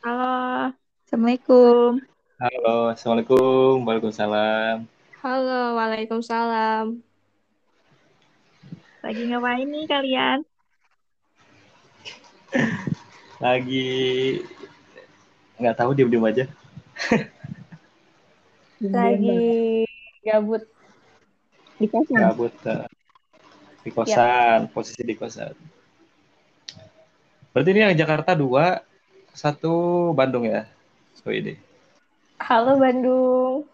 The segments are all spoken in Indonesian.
Halo, Assalamualaikum. Halo, Assalamualaikum. Waalaikumsalam. Halo, Waalaikumsalam. Lagi ngapain nih kalian? Lagi nggak tahu diem-diem aja. Lagi gabut. di kosan. Gabut eh, di kosan, posisi di kosan. Berarti ini yang Jakarta dua, satu Bandung ya? Oh ini. Halo Bandung.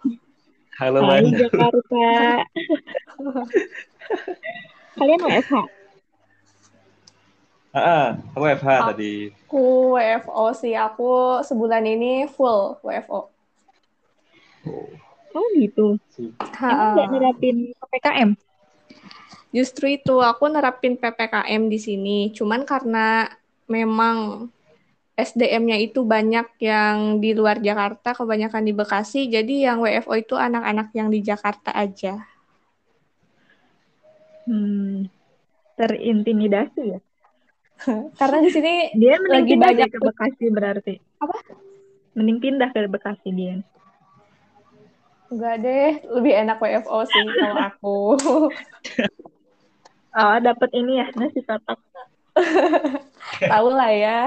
Halo Hai Bandung. Jakarta. kalian WFH? Ah, aku FH Ah. tadi. Aku WFO sih. Aku sebulan ini full WFO. Oh, Oh gitu. Emang nggak nerapin PPKM? Justru itu aku nerapin PPKM di sini. Cuman karena memang SDM-nya itu banyak yang di luar Jakarta, kebanyakan di Bekasi. Jadi yang WFO itu anak-anak yang di Jakarta aja. Hmm, terintimidasi ya? Karena di sini Dia mending Lagi pindah banyak ke Bekasi berarti. Apa? Mending pindah ke Bekasi dia. enggak deh, lebih enak WFO sih kalau aku. Oh, dapat ini ya, nasi kotak. Tahu lah ya.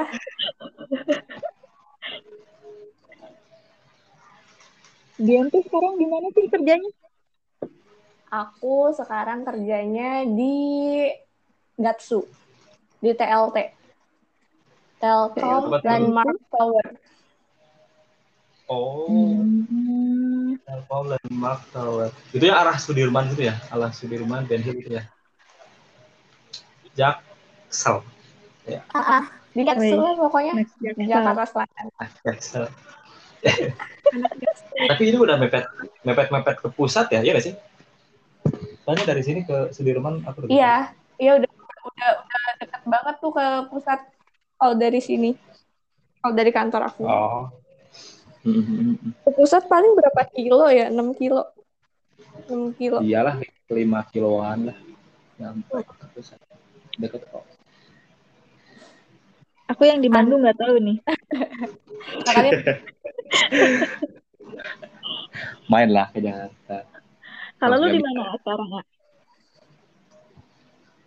Dian tuh sekarang di mana sih kerjanya? Aku sekarang kerjanya di Gatsu, di TLT. Telkom Tempat dan baru. Mark Tower. Oh, Hmm, Telkom Landmark Tower. Itu ya arah Sudirman gitu ya? Arah Sudirman, Ben Hill gitu ya? Jaksel. Ah, di Gatsu Wih. lah pokoknya. Jakarta. Selatan. Ah, Jaksel. Tapi ini udah mepet mepet mepet ke pusat ya, iya nggak sih? Soalnya dari sini ke Sudirman aku Iya, iya udah udah udah dekat banget tuh ke pusat kalau dari sini. Kalau dari kantor aku. Oh. Hmm, Ke pusat paling berapa kilo ya? 6 kilo. 6 kilo. Iyalah, 5 kiloan lah. Nyampe ke pusat. Deket kok. Aku yang di Bandung nggak tahu nih. Makanya Main lah ke Jakarta. Kalau lu di mana sekarang ya?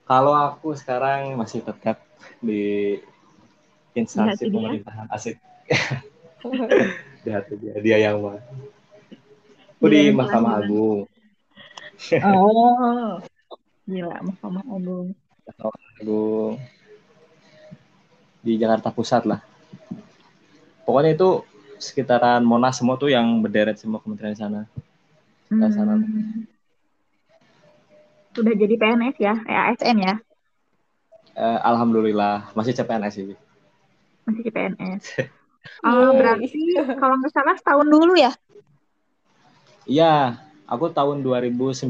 Kalau aku sekarang masih tetap di instansi Di pemerintahan asik. di hati dia, dia yang mah. Aku Dia di Mahkamah. Agung. Oh, gila Mahkamah Agung. Mahkamah Agung. Di Jakarta Pusat lah. Pokoknya itu sekitaran Monas semua tuh yang berderet semua kementerian sana. Salah. Hmm. Udah jadi PNS ya, eh, ASN ya, Eh, Alhamdulillah masih CPNS sih. masih di PNS. Oh, berarti kalau nggak salah setahun dulu ya? Iya, aku tahun 2019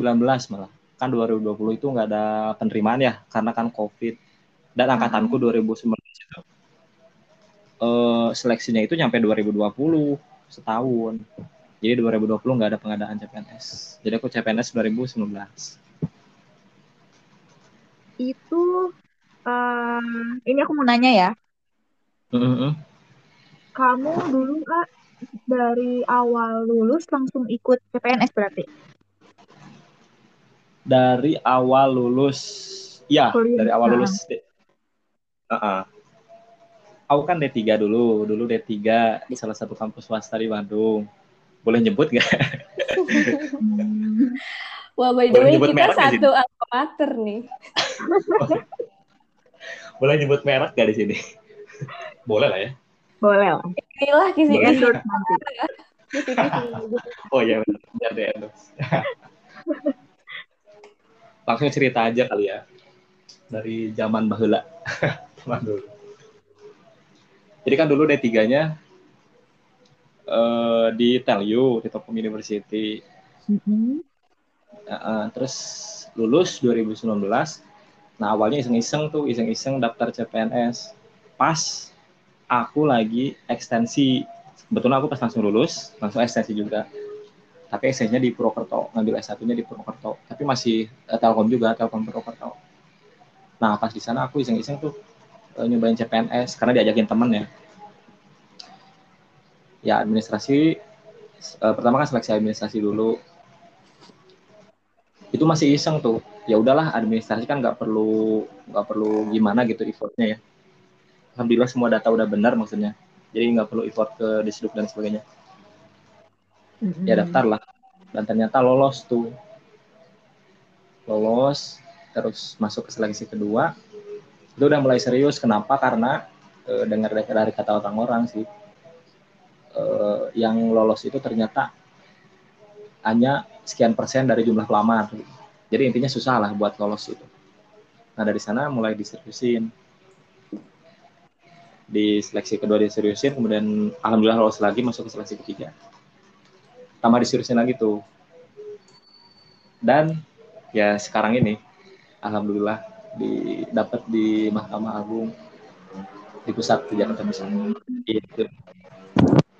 malah. Kan 2020 itu nggak ada penerimaan ya, karena kan COVID. Dan angkatanku 2019 itu. eh, seleksinya itu nyampe 2020, setahun. Jadi 2020 nggak ada pengadaan CPNS. Jadi aku CPNS 2019. Itu, eh, ini aku mau nanya ya, Mm-mm. kamu dulu Kak dari awal lulus langsung ikut CPNS berarti? Dari awal lulus, ya Kuliah. dari awal lulus. Heeh. Aku kan D3 dulu, dulu D3 di salah satu kampus swasta di Bandung. Boleh nyebut nggak? Hmm. Wah, by the Boleh way kita merek satu alma mater nih. Boleh nyebut merek gak di sini? Boleh lah ya. Boleh lah, Inilah kisi-kisi. endorse nanti. Oh iya benar, biar di endorse. Langsung cerita aja kali ya. Dari zaman bahula. Zaman dulu. Jadi kan dulu D3-nya eh, di TELU, di Telkom University. Mm-mm. Heeh, terus lulus 2019. Nah, awalnya iseng-iseng tuh, iseng-iseng daftar CPNS. Pas aku lagi ekstensi. Kebetulan aku pas langsung lulus, langsung ekstensi juga. Tapi ekstensinya di Purwokerto, ngambil S1-nya di Purwokerto. Tapi masih eh, Telkom juga, Telkom Purwokerto. Nah, pas di sana aku iseng-iseng tuh eh, nyobain CPNS karena diajakin temen ya. ya administrasi uh, pertama kan seleksi administrasi dulu. Itu masih iseng tuh. Ya udahlah administrasi kan nggak perlu nggak perlu gimana gitu effortnya ya. Alhamdulillah semua data udah benar maksudnya. Jadi nggak perlu effort ke disduk dan sebagainya. Mm-hmm. ya daftar lah. Dan ternyata lolos tuh. Lolos terus masuk ke seleksi kedua itu udah mulai serius kenapa karena e, dengar dari kata orang-orang sih uh, yang lolos itu ternyata hanya sekian persen dari jumlah pelamar. Jadi intinya susah lah buat lolos itu. Nah dari sana mulai diseriusin. Di seleksi kedua diseriusin, kemudian alhamdulillah lolos lagi masuk ke seleksi ketiga. Tambah diseriusin lagi tuh. Dan ya sekarang ini alhamdulillah di dapat di Mahkamah Agung di pusat di Jakarta Pusat. Itu.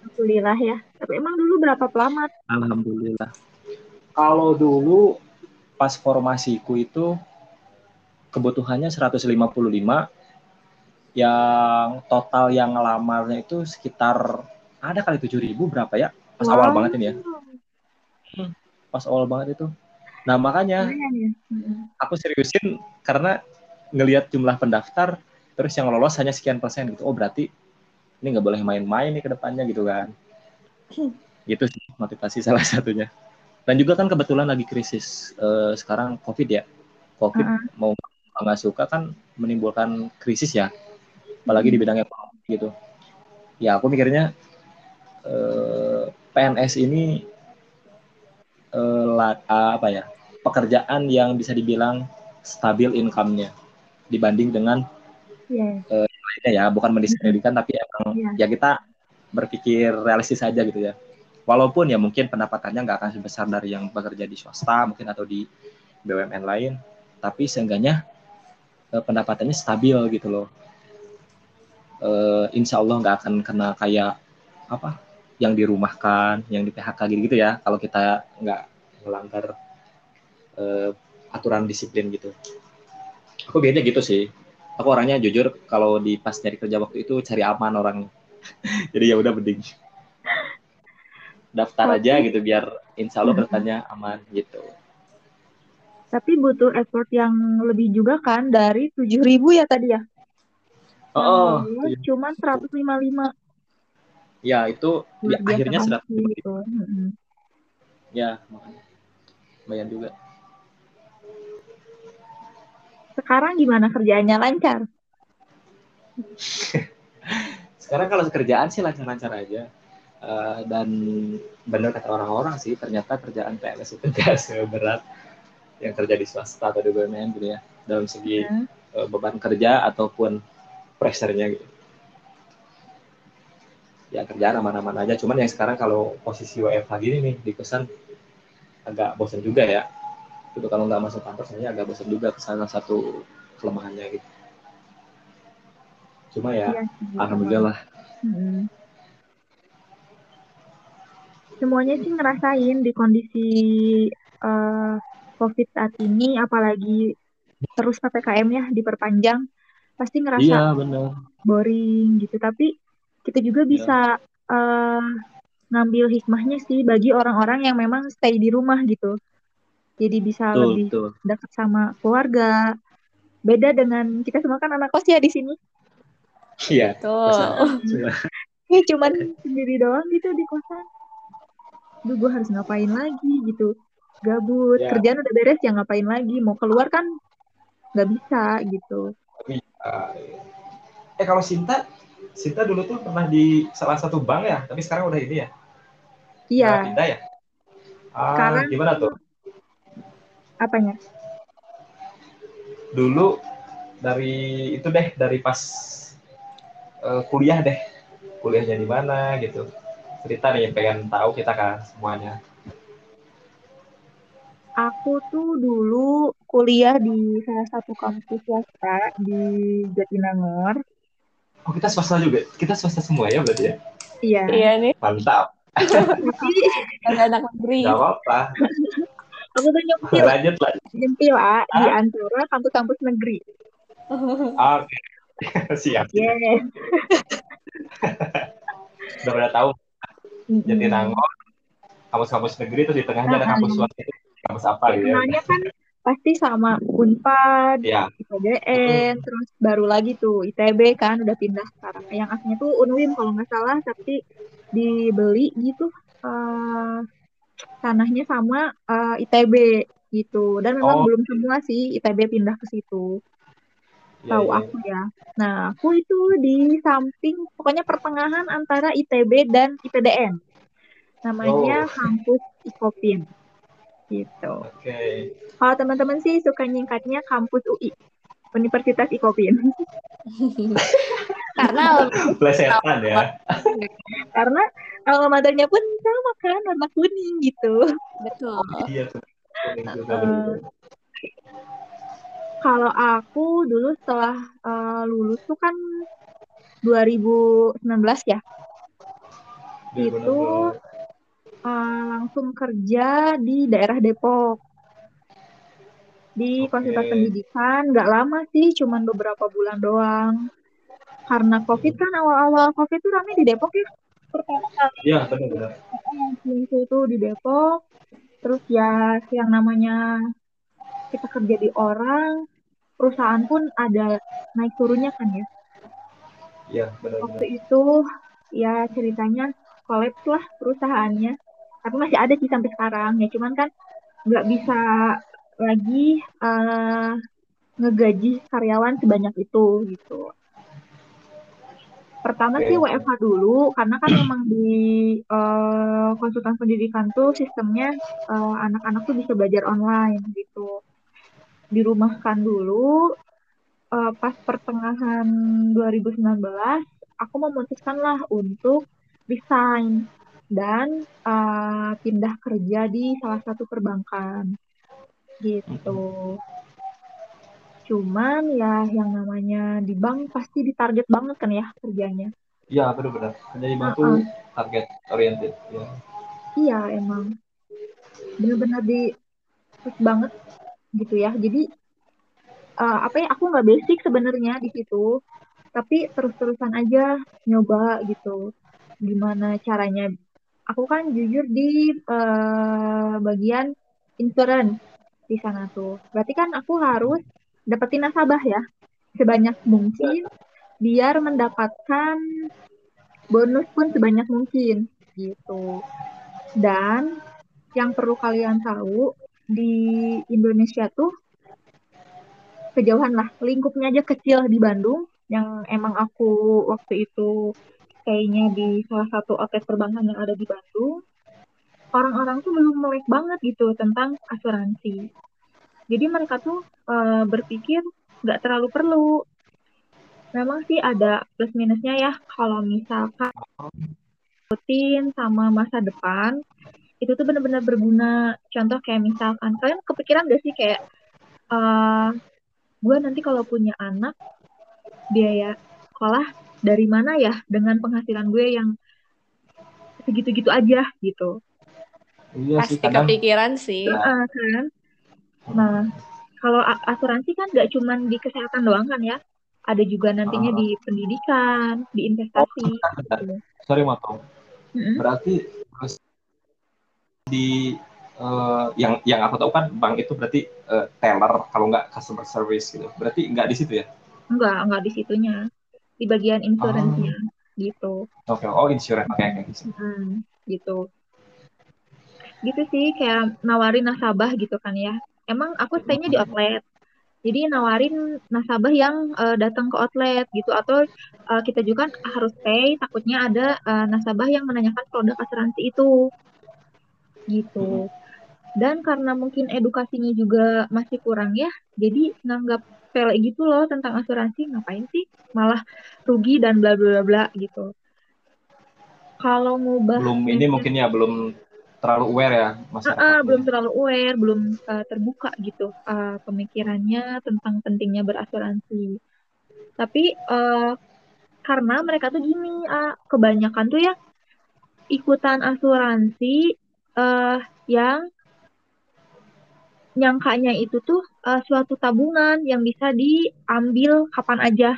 Alhamdulillah ya. Tapi emang dulu berapa pelamat? Alhamdulillah. Kalau dulu pas formasiku itu kebutuhannya 155 yang total yang ngelamarnya itu sekitar ada kali 7000 berapa ya? Pas wow. awal banget ini ya. Pas awal banget itu. Nah, makanya ya. aku seriusin karena ngelihat jumlah pendaftar terus yang lolos hanya sekian persen gitu. Oh, berarti ini nggak boleh main-main nih ke depannya gitu kan. Gitu sih motivasi salah satunya. Dan juga kan kebetulan lagi krisis uh, sekarang covid ya. Covid uh -huh. mau nggak suka kan menimbulkan krisis ya. Apalagi di bidang ekonomi gitu. Ya aku mikirnya uh, eh, PNS ini uh, apa ya pekerjaan yang bisa dibilang stabil income-nya dibanding dengan yeah. Uh, lainnya ya bukan mendiskreditkan tapi emang yeah. ya kita berpikir realistis saja gitu ya walaupun ya mungkin pendapatannya nggak akan sebesar dari yang bekerja di swasta mungkin atau di BUMN lain tapi seenggaknya eh, pendapatannya stabil gitu loh eh, insya Allah nggak akan kena kayak apa yang dirumahkan yang di PHK gitu, -gitu ya kalau kita nggak melanggar eh, aturan disiplin gitu. Aku biasanya gitu sih. Aku orangnya jujur kalau di pas nyari kerja waktu itu cari aman orang. Jadi ya udah mending daftar aja gitu biar insya Allah bertanya aman gitu. Tapi butuh effort yang lebih juga kan dari tujuh ribu ya tadi ya? Oh, oh cuman 155 ya itu ya, akhirnya sudah gitu. ya makanya lumayan juga sekarang gimana kerjaannya lancar? Sekarang kalau kerjaan sih lancar-lancar aja. Uh, dan benar kata orang-orang sih ternyata kerjaan PNS itu gak seberat yang kerja di swasta atau di BUMN gitu ya dalam segi hmm. uh, beban kerja ataupun pressure-nya gitu. Ya kerjaan aman-aman aja, cuman yang sekarang kalau posisi WFH gini nih di kosan agak bosan juga ya. Itu kalau nggak masuk kantor sebenarnya agak bosan juga salah satu kelemahannya gitu. Cuma ya iya, alhamdulillah hmm. semuanya sih ngerasain di kondisi uh, covid saat ini apalagi terus ppkm ya diperpanjang pasti ngerasa iya, bener. boring gitu. Tapi kita juga iya. bisa ya. uh, ngambil hikmahnya sih bagi orang-orang yang memang stay di rumah gitu jadi bisa tuh, lebih tuh. dekat sama keluarga. Beda dengan kita semua kan anak kos ya di sini. Iya. Tuh. ya cuman sendiri doang gitu di kosan. Duh, gue harus ngapain lagi gitu. Gabut, ya. kerjaan udah beres ya ngapain lagi. Mau keluar kan nggak bisa gitu. Eh kalau Sinta, Sinta dulu tuh pernah di salah satu bank ya, tapi sekarang udah ini ya? Iya. Pindah ya? Ah, sekarang gimana tuh? Apanya? Dulu dari itu deh, dari pas uh, kuliah deh. Kuliahnya di mana gitu. Cerita nih, pengen tahu kita kan semuanya. Aku tuh dulu kuliah di salah satu kampus swasta di Jatinangor. Oh, kita swasta juga. Kita swasta semua ya berarti ya? Iya. Iya nih. Mantap. Tapi anak negeri. Gak apa-apa. Aku tuh nyempil. Lanjut, lanjut. Nyempil, ah, di antara kampus-kampus negeri. Oke. Okay. Siap. Yeah. Udah pada tahu. mm-hmm. Jatinangor kampus-kampus negeri terus di tengahnya ada kampus swasta kampus apa gitu ya kan pasti sama Unpad, ya. IPDN, terus baru lagi tuh ITB kan udah pindah sekarang. Yang aslinya tuh Unwin kalau nggak salah, tapi dibeli gitu uh, tanahnya sama uh, eh, ITB gitu. Dan memang oh. belum semua sih ITB pindah ke situ. Ya, Tahu ya, aku ya. Nah, aku itu di samping pokoknya pertengahan antara ITB dan IPDN. Namanya oh. kampus Ikopin gitu. Oke. Okay. Kalau teman-teman sih suka nyingkatnya kampus UI, Universitas Ikopin. Karena plesetan ya. Karena alma maternya pun sama kan warna kuning gitu. Betul. Oh, iya. Uh, kalau aku dulu setelah uh, lulus tuh kan 2019 ya. 2019. Itu uh, langsung kerja di daerah Depok. Di okay. konsultan pendidikan nggak lama sih cuman beberapa bulan doang. Karena covid kan awal-awal covid tuh rame di Depok ya pertama kali. Iya benar-benar. Itu di Depok. Terus ya yang namanya kita kerja di orang perusahaan pun ada naik turunnya kan ya. Iya benar-benar. Waktu itu ya ceritanya kolaps lah perusahaannya tapi masih ada sih sampai sekarang. Ya cuman kan nggak bisa lagi uh, ngegaji karyawan sebanyak itu gitu. Pertama sih WFH dulu karena kan memang di uh, konsultan pendidikan tuh sistemnya uh, anak-anak tuh bisa belajar online gitu. Dirumahkan dulu uh, pas pertengahan 2019 aku memutuskan lah untuk resign dan uh, pindah kerja di salah satu perbankan gitu. Cuman ya yang namanya di bank pasti ditarget banget kan ya kerjanya. Iya benar-benar. Kerja di bank uh -uh. target oriented. Ya. Iya emang benar-benar di push banget gitu ya. Jadi uh, apa ya aku nggak basic sebenarnya di situ, tapi terus-terusan aja nyoba gitu. Gimana caranya aku kan jujur di uh, bagian insurance di sana tuh. Berarti kan aku harus dapetin nasabah ya sebanyak mungkin biar mendapatkan bonus pun sebanyak mungkin gitu. Dan yang perlu kalian tahu di Indonesia tuh kejauhan lah lingkupnya aja kecil di Bandung yang emang aku waktu itu kayaknya di salah satu outlet perbankan yang ada di Bandung, orang-orang tuh belum melek banget gitu tentang asuransi. Jadi mereka tuh uh, berpikir nggak terlalu perlu. Memang sih ada plus minusnya ya kalau misalkan rutin sama masa depan itu tuh benar-benar berguna. Contoh kayak misalkan kalian kepikiran gak sih kayak uh, eh, gue nanti kalau punya anak biaya sekolah dari mana ya dengan penghasilan gue yang segitu-gitu aja gitu. Iya Pasti sih, kadang... kepikiran sih. Nah, kan. Nah, kalau asuransi kan gak cuma di kesehatan doang kan ya. Ada juga nantinya uh, di pendidikan, di investasi. Oh, gitu. Sorry motong. Mm-hmm. Berarti di uh, yang yang aku tahu kan bank itu berarti uh, teller kalau nggak customer service gitu. Berarti nggak di situ ya? Enggak, enggak di situnya di bagian insurance-nya oh. gitu. Oke, okay. oh insurance kayak gitu. Hmm, gitu. Gitu sih kayak nawarin nasabah gitu kan ya. Emang aku stay-nya di outlet. Jadi nawarin nasabah yang uh, datang ke outlet gitu atau uh, kita juga harus stay takutnya ada uh, nasabah yang menanyakan produk asuransi itu. Gitu. Dan karena mungkin edukasinya juga masih kurang ya, jadi nganggap sepele gitu loh tentang asuransi ngapain sih malah rugi dan bla bla bla gitu. Kalau ngubah belum ini mungkin ya belum terlalu aware ya masyarakat uh, uh, belum terlalu aware belum uh, terbuka gitu uh, pemikirannya tentang pentingnya berasuransi. Tapi uh, karena mereka tuh gini uh, kebanyakan tuh ya ikutan asuransi uh, yang nyangkanya itu tuh uh, suatu tabungan yang bisa diambil kapan aja.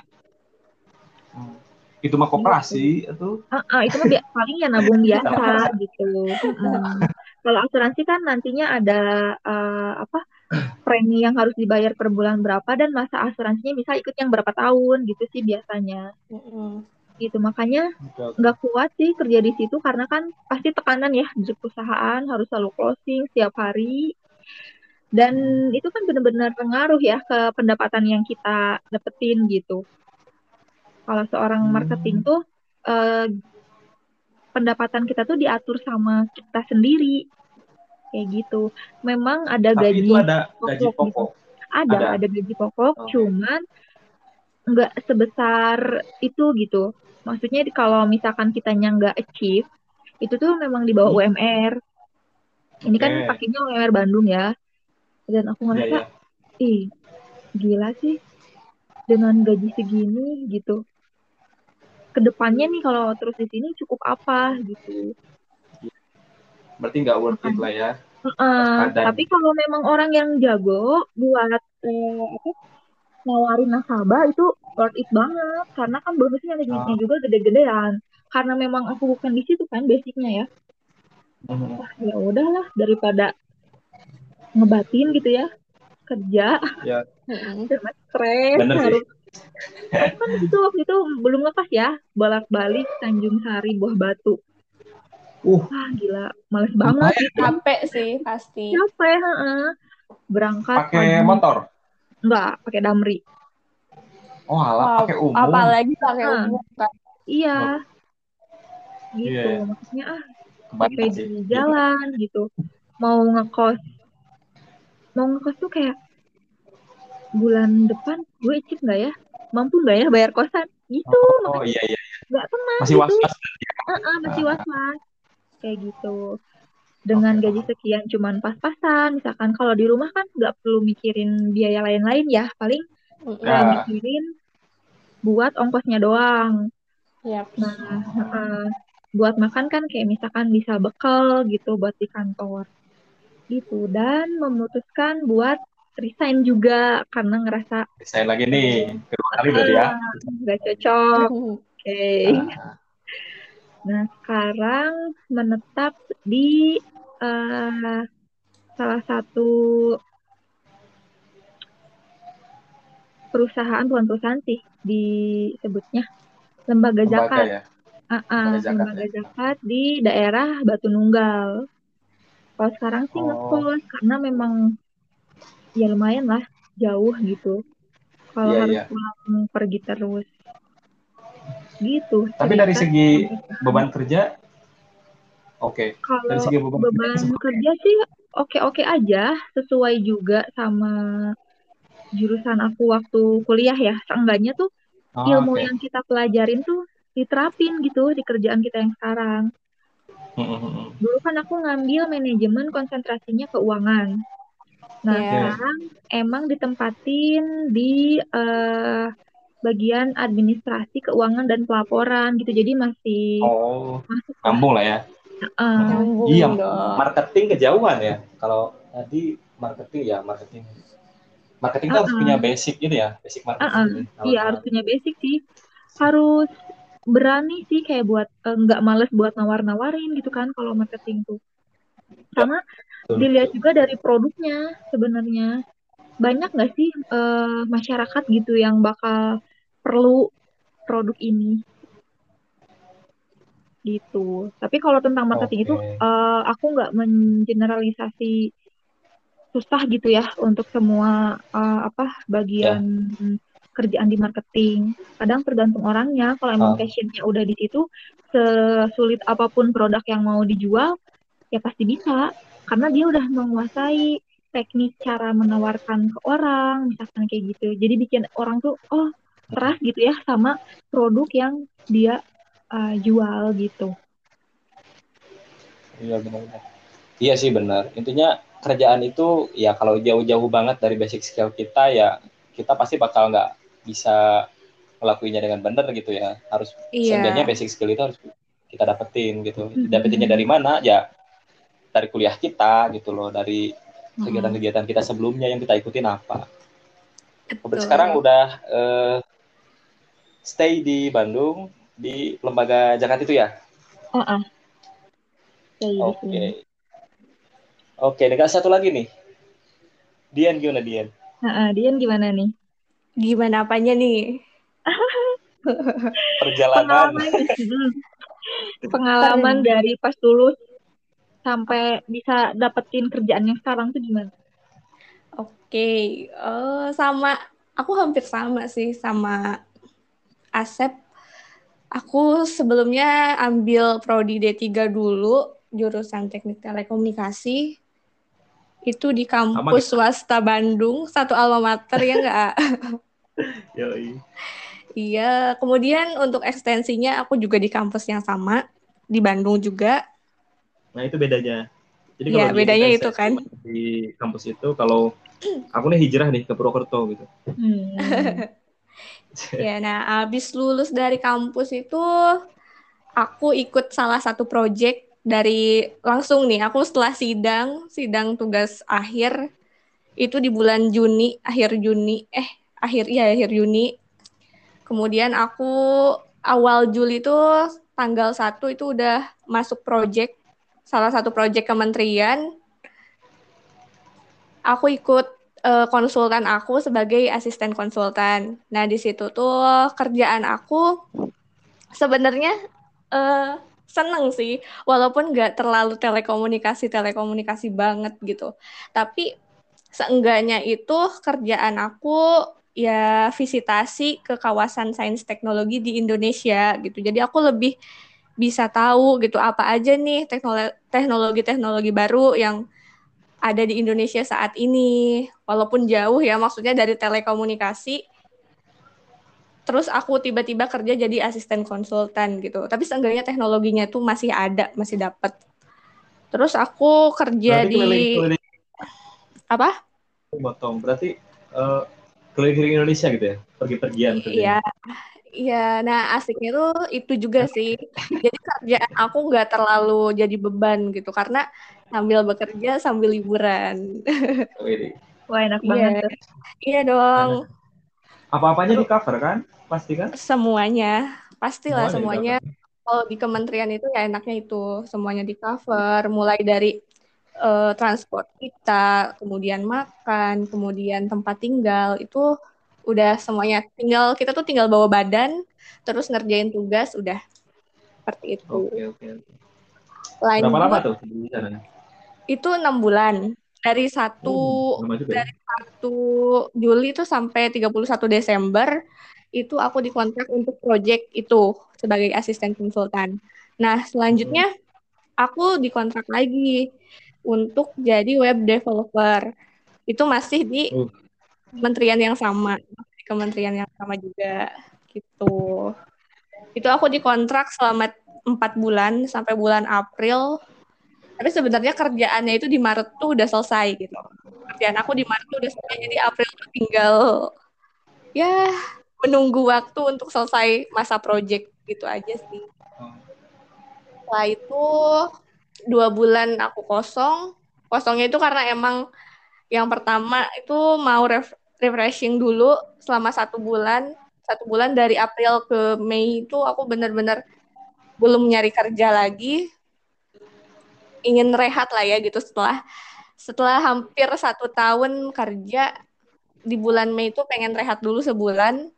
Hmm. itu mah koperasi itu. Uh, uh, itu mah paling ya nabung biasa gitu. Hmm. kalau asuransi kan nantinya ada uh, apa premi yang harus dibayar per bulan berapa dan masa asuransinya bisa ikut yang berapa tahun gitu sih biasanya. Mm gitu makanya nggak kuat sih kerja di situ karena kan pasti tekanan ya di perusahaan harus selalu closing setiap hari dan itu kan benar-benar pengaruh ya ke pendapatan yang kita dapetin gitu kalau seorang hmm. marketing tuh eh, pendapatan kita tuh diatur sama kita sendiri kayak gitu. Memang ada Tapi gaji itu ada gaji pokok. Gitu. Ada, ada, ada gaji pokok, oh. cuman nggak sebesar itu gitu. Maksudnya kalau misalkan kitanya nggak achieve, itu tuh memang di bawah hmm. UMR. Ini kan pakainya UMR Bandung ya. Dan aku ngerasa, yeah, yeah. ih gila sih. Dengan gaji segini gitu. Ke depannya nih kalau terus di sini cukup apa gitu. Berarti nggak worth it lah ya. Uh, tapi kalau memang orang yang jago buat uh, apa nawarin nasabah itu worth it banget. Karena kan bonusnya oh. juga gede-gedean. Karena memang aku bukan di situ kan basicnya ya. Uh-huh. Wah, ya udahlah daripada ngebatin gitu ya kerja ya. stres harus kan itu waktu itu belum lepas ya bolak-balik Tanjung Sari Buah Batu. Uh, Wah, gila, males banget. Sih. Capek sih pasti. Capek, heeh. Berangkat pakai motor? Enggak, pakai Damri. Oh, alah, pakai umum. Apalagi pakai nah, umum kan. Iya. Oh. Gitu, yeah. maksudnya ah pakai di jalan gitu. Mau ngekos mau ngekos tuh kayak bulan depan gue icip nggak ya? Mampu nggak ya bayar kosan? Gitu. Oh, oh iya iya nggak tenang masih was was gitu. uh -uh, masih was was kayak gitu. Dengan gaji sekian cuman pas-pasan. Misalkan kalau di rumah kan nggak perlu mikirin biaya lain-lain ya. Paling uh. mikirin buat ongkosnya doang. Yep. nah uh, buat makan kan kayak misalkan bisa bekal gitu buat di kantor gitu dan memutuskan buat resign juga karena ngerasa resign lagi nih kedua kali berarti ya nggak cocok oke okay. Ah. nah sekarang menetap di uh, salah satu perusahaan tuan perusahaan sih disebutnya lembaga, lembaga zakat ya? uh -uh, lembaga, zakat, lembaga ya? zakat di daerah Batu Nunggal kalau sekarang sih oh. ngekos karena memang ya lumayan lah jauh gitu kalau yeah, harus yeah. pulang pergi terus gitu tapi dari segi beban kerja oke okay. kalau dari segi beban, beban kerja, kerja sih oke oke aja sesuai juga sama jurusan aku waktu kuliah ya seenggaknya tuh oh, ilmu okay. yang kita pelajarin tuh diterapin gitu di kerjaan kita yang sekarang dulu kan aku ngambil manajemen konsentrasinya keuangan Nah, yeah. sekarang emang ditempatin di uh, bagian administrasi keuangan dan pelaporan gitu. Jadi masih oh, masuk kampung lah ya. Uh, iya, marketing kejauhan ya. Kalau tadi marketing ya marketing. Marketing uh, uh, harus punya basic gitu ya, basic marketing. Uh, uh, iya, harus punya basic sih. Harus berani sih kayak buat nggak uh, males buat nawar-nawarin gitu kan kalau marketing tuh. Sama dilihat juga dari produknya sebenarnya banyak nggak sih uh, masyarakat gitu yang bakal perlu produk ini gitu tapi kalau tentang marketing okay. itu uh, aku nggak mengeneralisasi susah gitu ya untuk semua uh, apa bagian yeah. Kerjaan di marketing. Kadang tergantung orangnya. Kalau emang uh. passionnya udah di situ sesulit apa pun produk yang mau dijual ya pasti bisa. Karena dia udah menguasai teknik cara menawarkan ke orang misalkan kayak gitu. Jadi bikin orang tuh oh keras gitu ya sama produk yang dia uh, jual gitu. Iya benar. Iya sih benar. Intinya kerjaan itu ya kalau jauh-jauh banget dari basic skill kita ya kita pasti bakal nggak bisa ngelakuinnya dengan benar gitu ya harus iya. seenggaknya basic skill itu harus kita dapetin gitu dapetinnya dari mana ya dari kuliah kita gitu loh dari kegiatan-kegiatan kita sebelumnya yang kita ikutin apa. Betul. Sekarang udah uh, stay di Bandung di lembaga Jakarta itu ya? Uh -uh. Oke. Okay. Oke, okay, satu lagi nih. Dian gimana Dian? Uh -uh, Dian gimana nih? Gimana apanya nih? Perjalanan. Pengalaman, Pengalaman dari pas dulu sampai bisa dapetin kerjaan yang sekarang tuh gimana? Oke, okay. uh, eh, sama aku hampir sama sih sama Asep. Aku sebelumnya ambil prodi D3 dulu, jurusan Teknik Telekomunikasi. Itu di kampus swasta Bandung, satu alma mater ya enggak? Iya, kemudian untuk ekstensinya aku juga di kampus yang sama, di Bandung juga. Nah, itu bedanya. Jadi ya, bedanya itu kan. Di kampus itu kalau aku nih hijrah nih ke Purwokerto gitu. Hmm. ya, nah abis lulus dari kampus itu aku ikut salah satu project dari langsung nih aku setelah sidang sidang tugas akhir itu di bulan Juni akhir Juni eh akhir ya akhir Juni kemudian aku awal Juli itu tanggal 1 itu udah masuk project salah satu project kementerian aku ikut uh, konsultan aku sebagai asisten konsultan. Nah, di situ tuh kerjaan aku sebenarnya uh, seneng sih, walaupun nggak terlalu telekomunikasi telekomunikasi banget gitu. Tapi seenggaknya itu kerjaan aku ya visitasi ke kawasan sains teknologi di Indonesia gitu. Jadi aku lebih bisa tahu gitu apa aja nih teknologi-teknologi baru yang ada di Indonesia saat ini, walaupun jauh ya, maksudnya dari telekomunikasi. Terus aku tiba-tiba kerja jadi asisten konsultan gitu. Tapi seenggaknya teknologinya tuh masih ada, masih dapat. Terus aku kerja Berarti di keliling, keliling. apa? Potong. Berarti uh, keliling-keliling Indonesia gitu ya? Pergi-pergian Iya. Iya, nah asiknya tuh itu juga sih. Jadi kerjaan aku nggak terlalu jadi beban gitu karena sambil bekerja sambil liburan. Wah enak iya. banget. Iya, iya dong. Apa-apanya di cover kan? Pasti kan? Semuanya, pastilah semuanya. semuanya. Kalau di kementerian itu ya enaknya itu semuanya di cover, mulai dari uh, transport kita, kemudian makan, kemudian tempat tinggal itu udah semuanya tinggal kita tuh tinggal bawa badan terus ngerjain tugas udah seperti itu. Oke oke. Lain Berapa lama tuh di sana? Itu enam bulan dari satu oh, dari satu Juli itu sampai 31 Desember itu aku dikontrak untuk project itu sebagai asisten konsultan. Nah selanjutnya aku dikontrak lagi untuk jadi web developer. Itu masih di uh kementerian yang sama kementerian yang sama juga gitu. Itu aku dikontrak selama empat bulan sampai bulan April tapi sebenarnya kerjaannya itu di Maret tuh udah selesai gitu. Kerjaan aku di Maret tuh udah selesai jadi April tuh tinggal ya menunggu waktu untuk selesai masa project gitu aja sih. Setelah itu dua bulan aku kosong. Kosongnya itu karena emang yang pertama itu mau ref refreshing dulu selama satu bulan. Satu bulan dari April ke Mei itu aku benar-benar belum nyari kerja lagi ingin rehat lah ya gitu. Setelah setelah hampir satu tahun kerja di bulan Mei itu pengen rehat dulu sebulan.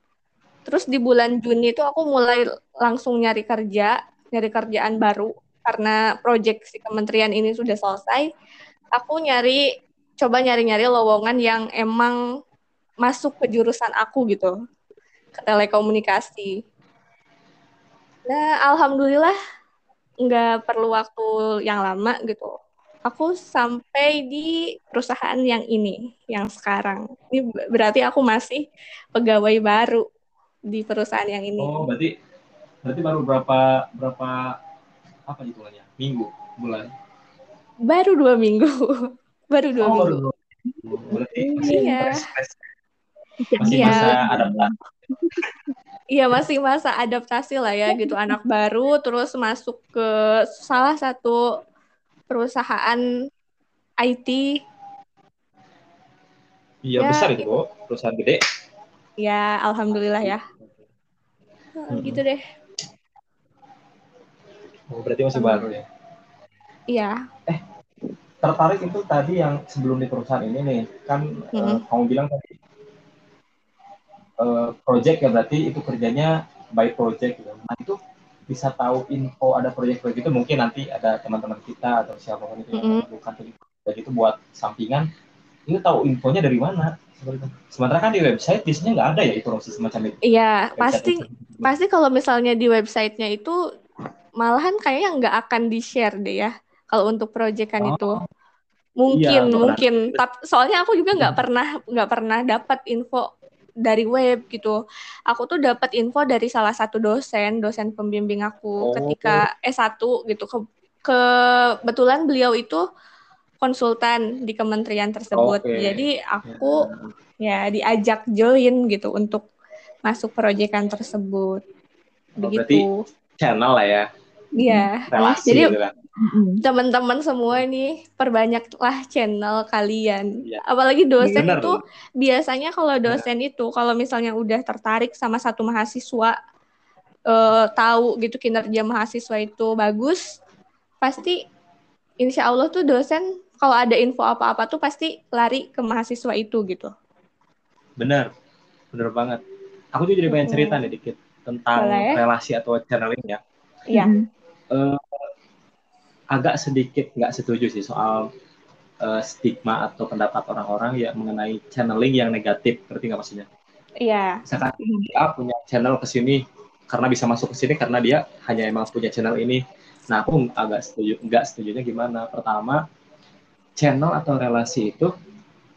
Terus di bulan Juni itu aku mulai langsung nyari kerja nyari kerjaan baru. Karena proyek si kementerian ini sudah selesai aku nyari coba nyari-nyari lowongan yang emang masuk ke jurusan aku gitu ke telekomunikasi. Nah, alhamdulillah nggak perlu waktu yang lama gitu. Aku sampai di perusahaan yang ini, yang sekarang. Ini berarti aku masih pegawai baru di perusahaan yang ini. Oh, berarti berarti baru berapa berapa apa hitungannya? Minggu, bulan? Baru dua minggu. baru dua oh, minggu. Baru Berarti masih iya. Masih iya. masa adaptasi. Iya masih masa adaptasi lah ya gitu anak baru terus masuk ke salah satu perusahaan IT. Iya ya, besar itu gitu. perusahaan gede. Ya alhamdulillah ya. Hmm. Gitu deh. Oh, berarti masih hmm. baru ya? Iya. Eh, tertarik itu tadi yang sebelum di perusahaan ini nih, kan hmm. uh, kamu bilang tadi uh, project ya berarti itu kerjanya by project gitu. Nah itu bisa tahu info ada proyek-proyek itu mungkin nanti ada teman-teman kita atau siapa pun itu yang mm-hmm. bukan jadi itu buat sampingan itu tahu infonya dari mana sementara kan di website biasanya nggak ada ya informasi semacam itu iya pasti pasti kalau misalnya di websitenya itu malahan kayaknya nggak akan di share deh ya kalau untuk proyekan oh. itu mungkin iya, mungkin tapi soalnya aku juga nggak pernah nggak pernah dapat info dari web gitu. Aku tuh dapat info dari salah satu dosen, dosen pembimbing aku oh. ketika S1 gitu. Ke kebetulan beliau itu konsultan di kementerian tersebut. Okay. Jadi aku ya. ya diajak join gitu untuk masuk proyekan tersebut. Oh, Begitu. channel lah ya. Iya. Jadi gitu kan teman-teman semua ini perbanyaklah channel kalian. Ya. Apalagi dosen Bener. itu biasanya kalau dosen ya. itu kalau misalnya udah tertarik sama satu mahasiswa uh, tahu gitu kinerja mahasiswa itu bagus, pasti insya Allah tuh dosen kalau ada info apa-apa tuh pasti lari ke mahasiswa itu gitu. Bener, bener banget. Aku tuh jadi pengen cerita nih dikit tentang Boleh. relasi atau channeling ya. Iya. Uh, agak sedikit nggak setuju sih soal uh, stigma atau pendapat orang-orang yang mengenai channeling yang negatif, berarti nggak maksudnya? Iya. Misalkan dia punya channel ke sini karena bisa masuk ke sini karena dia hanya emang punya channel ini. Nah, aku agak setuju, nggak setujunya gimana? Pertama, channel atau relasi itu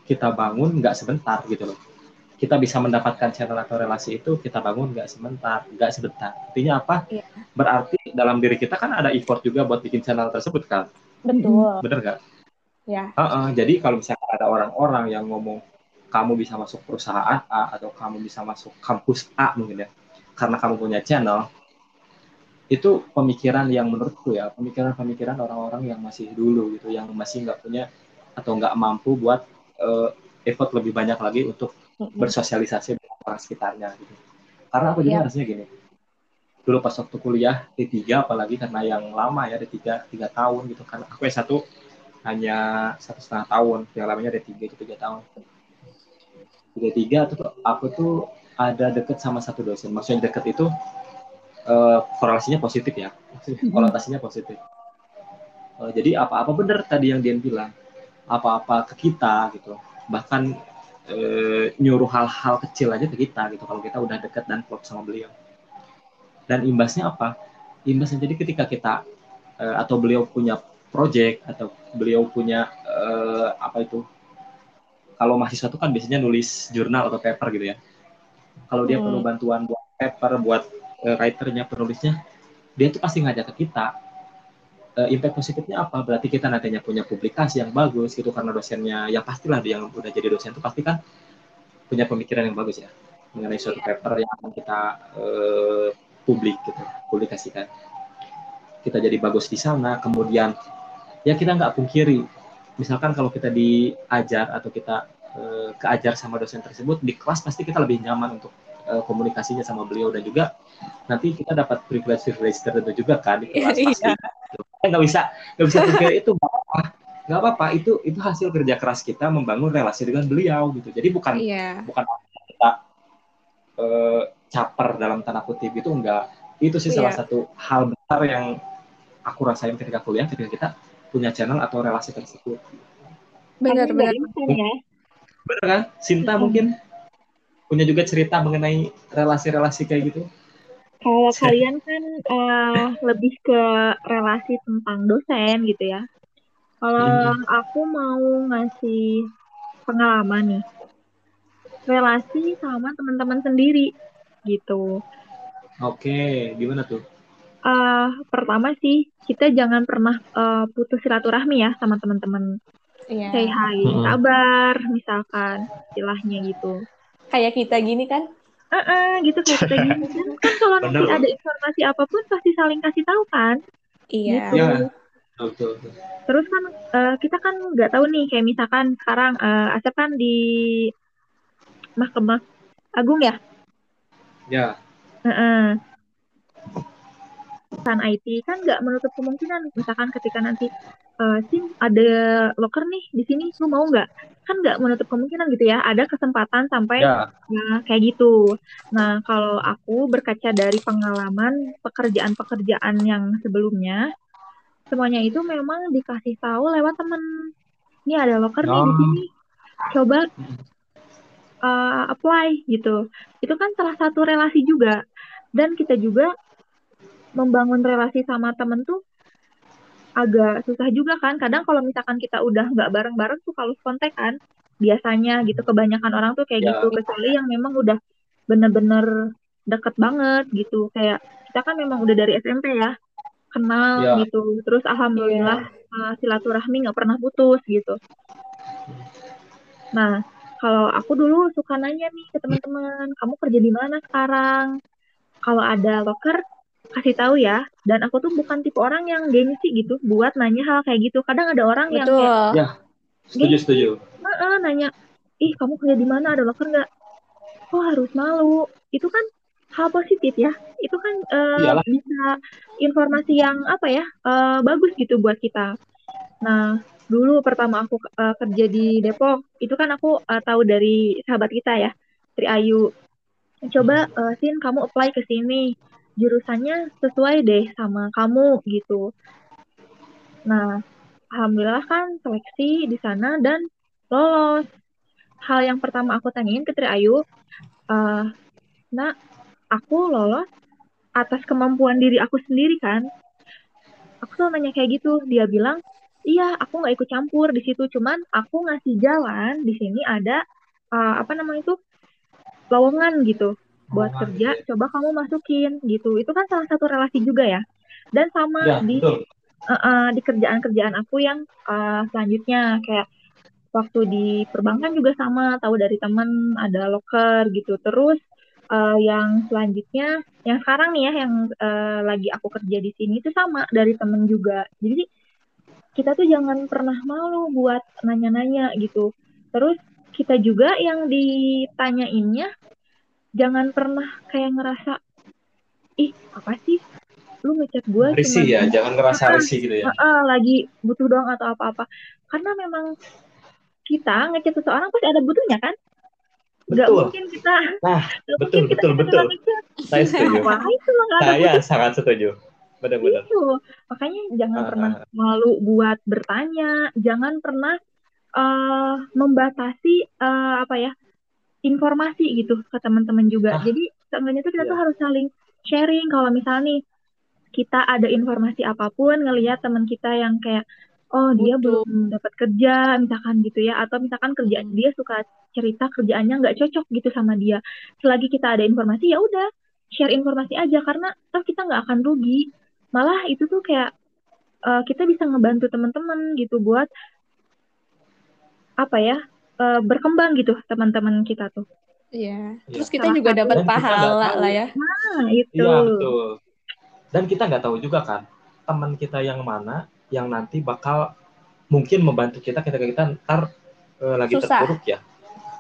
kita bangun nggak sebentar gitu loh kita bisa mendapatkan channel atau relasi itu kita bangun nggak sebentar, nggak sebentar. Artinya apa? Iya. Berarti dalam diri kita kan ada effort juga buat bikin channel tersebut kan? Betul. Bener nggak? Ya. Uh -uh, jadi kalau misalnya ada orang-orang yang ngomong kamu bisa masuk perusahaan A atau kamu bisa masuk kampus A mungkin ya, karena kamu punya channel, itu pemikiran yang menurutku ya, pemikiran-pemikiran orang-orang yang masih dulu gitu, yang masih nggak punya atau nggak mampu buat uh, effort lebih banyak lagi untuk bersosialisasi dengan orang sekitarnya gitu. Karena aku juga yeah. rasanya gini. Dulu pas waktu kuliah D3 apalagi karena yang lama ya D3 tiga tahun gitu kan. Aku S1 hanya satu setengah tahun, yang lamanya D3 itu tiga tahun. D3 tuh aku tuh ada deket sama satu dosen. Maksudnya deket itu uh, korelasinya positif ya. Konotasinya positif. Uh, jadi apa-apa benar tadi yang dia bilang. Apa-apa ke kita gitu. Bahkan e, nyuruh hal-hal kecil aja ke kita gitu kalau kita udah deket dan klop sama beliau. Dan imbasnya apa? Imbasnya jadi ketika kita e, atau beliau punya project atau beliau punya e, apa itu kalau mahasiswa itu kan biasanya nulis jurnal atau paper gitu ya. Kalau dia hmm. perlu bantuan buat paper buat e, writernya penulisnya dia tuh pasti ngajak ke kita uh, impact positifnya apa? Berarti kita nantinya punya publikasi yang bagus gitu karena dosennya yang pastilah dia yang udah jadi dosen itu pasti kan punya pemikiran yang bagus ya mengenai suatu iya. paper yang akan kita uh, publik gitu, publikasikan. Kita jadi bagus di sana, kemudian ya kita nggak pungkiri, misalkan kalau kita diajar atau kita uh, keajar sama dosen tersebut di kelas pasti kita lebih nyaman untuk uh, komunikasinya sama beliau dan juga nanti kita dapat privilege privilege tertentu juga kan di kelas pasti. Iya. Nggak bisa nggak bisa pikir itu nggak apa nggak apa-apa itu itu hasil kerja keras kita membangun relasi dengan beliau gitu. Jadi bukan yeah. bukan kita uh, caper dalam tanda kutip itu enggak. Itu sih yeah. salah satu hal besar yang aku rasain ketika kuliah ketika kita punya channel atau relasi tersebut. Benar benar. Ya. Benar kan? Sinta hmm. mungkin punya juga cerita mengenai relasi-relasi kayak gitu? Kalau kalian kan uh, lebih ke relasi tentang dosen gitu ya. Kalau hmm. aku mau ngasih pengalaman nih, relasi sama teman-teman sendiri gitu. Oke, gimana tuh? Uh, pertama sih kita jangan pernah uh, putus silaturahmi ya sama teman-teman. Yeah. Say hi, hmm. kabar misalkan istilahnya gitu kayak kita gini kan Uh, uh, gitu kayak kita gini kan, kan kalau nanti ada informasi apa pun pasti saling kasih tahu kan? Iya. Gitu. ya. Betul, terus kan uh, kita kan nggak tahu nih kayak misalkan sekarang uh, Asep kan di Mahkamah Agung ya? Ya. Uh -uh. Lulusan IT kan nggak menutup kemungkinan. Misalkan ketika nanti uh, sim ada locker nih di sini lu mau nggak? Kan nggak menutup kemungkinan gitu ya. Ada kesempatan sampai ya. nah, kayak gitu. Nah kalau aku berkaca dari pengalaman pekerjaan-pekerjaan yang sebelumnya semuanya itu memang dikasih tahu lewat temen. Ini ada locker nih di oh. sini. Coba uh, apply gitu. Itu kan salah satu relasi juga. Dan kita juga membangun relasi sama temen tuh agak susah juga kan. Kadang kalau misalkan kita udah nggak bareng-bareng tuh kalau kontak kan biasanya gitu. Kebanyakan orang tuh kayak ya. gitu. kecuali yang memang udah bener-bener deket banget gitu. Kayak kita kan memang udah dari SMP ya kenal ya. gitu. Terus alhamdulillah ya. uh, silaturahmi nggak pernah putus gitu. Nah kalau aku dulu suka nanya nih ke teman-teman kamu kerja di mana sekarang? Kalau ada locker kasih tahu ya. Dan aku tuh bukan tipe orang yang gengsi gitu buat nanya hal kayak gitu. Kadang ada orang Betul. yang kayak ya setuju setuju. Nah, nanya ih kamu kerja di mana? Ada locker nggak? Kok harus malu. Itu kan hal positif ya. Itu kan uh, bisa informasi yang apa ya uh, bagus gitu buat kita. Nah dulu pertama aku uh, kerja di Depok itu kan aku uh, tahu dari sahabat kita ya Tri Ayu. Coba uh, Sin kamu apply ke sini jurusannya sesuai deh sama kamu gitu. Nah, alhamdulillah kan seleksi di sana dan lolos. Hal yang pertama aku tanyain ke Tri Ayu, uh, nah aku lolos atas kemampuan diri aku sendiri kan. Aku tuh nanya kayak gitu, dia bilang, iya aku nggak ikut campur di situ, cuman aku ngasih jalan di sini ada uh, apa namanya itu lowongan gitu buat oh, kerja coba kamu masukin gitu. Itu kan salah satu relasi juga ya. Dan sama ya, di uh, uh, di kerjaan-kerjaan aku yang uh, selanjutnya. Kayak waktu di perbankan juga sama. Tahu dari teman ada locker gitu. Terus uh, yang selanjutnya yang sekarang nih ya yang uh, lagi aku kerja di sini itu sama dari temen juga. Jadi kita tuh jangan pernah malu buat nanya-nanya gitu. Terus kita juga yang ditanyainnya jangan pernah kayak ngerasa ih apa sih? Lu ngechat gue risih ya jangan ngerasa ah, risih gitu ya. Uh, uh, lagi butuh doang atau apa-apa. Karena memang kita ngechat seseorang pasti ada butuhnya kan? Gak mungkin kita nah betul kita betul betul. saya setuju. Saya sangat setuju. Benar-benar. Itu makanya jangan uh, pernah malu buat bertanya. Jangan pernah uh, membatasi uh, apa ya informasi gitu ke teman-teman juga. Ah. Jadi seenggaknya tuh kita yeah. tuh iya. harus saling sharing kalau misalnya nih kita ada informasi apa pun ngelihat teman kita yang kayak oh dia Betul. belum dapat kerja misalkan gitu ya atau misalkan kerjaan dia suka cerita kerjaannya nggak cocok gitu sama dia selagi kita ada informasi ya udah share informasi aja karena toh kita nggak akan rugi malah itu tuh kayak uh, kita bisa ngebantu teman-teman gitu buat apa ya uh, berkembang gitu teman-teman kita tuh. Iya. iya. Terus kita Salah juga dapat pahala lah ya. Nah, itu. Iya, betul. Dan kita nggak tahu juga kan teman kita yang mana yang nanti bakal mungkin membantu kita ketika kita ntar uh, lagi Susah. terpuruk ya.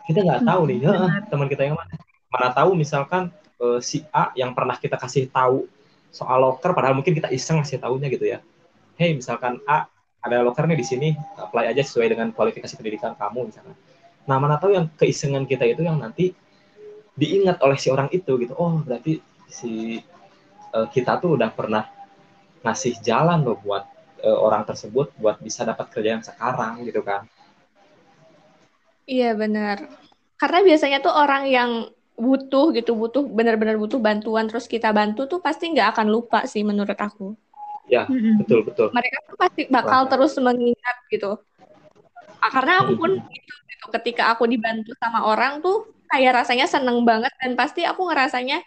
Kita nggak tahu nih, hmm, teman kita yang mana. Mana tahu misalkan uh, si A yang pernah kita kasih tahu soal locker padahal mungkin kita iseng ngasih tahunya gitu ya. Hey, misalkan A ada locker nih di sini, apply aja sesuai dengan kualifikasi pendidikan kamu misalkan Nah, mana tahu yang keisengan kita itu yang nanti diingat oleh si orang itu gitu. Oh, berarti si uh, kita tuh udah pernah ngasih jalan loh buat uh, orang tersebut buat bisa dapat kerja yang sekarang gitu kan. Iya, benar. Karena biasanya tuh orang yang butuh gitu, butuh benar-benar butuh bantuan terus kita bantu tuh pasti nggak akan lupa sih menurut aku. Ya, betul betul. Mereka tuh pasti bakal terus mengingat gitu. Ah, karena aku pun gitu ketika aku dibantu sama orang tuh kayak rasanya seneng banget dan pasti aku ngerasanya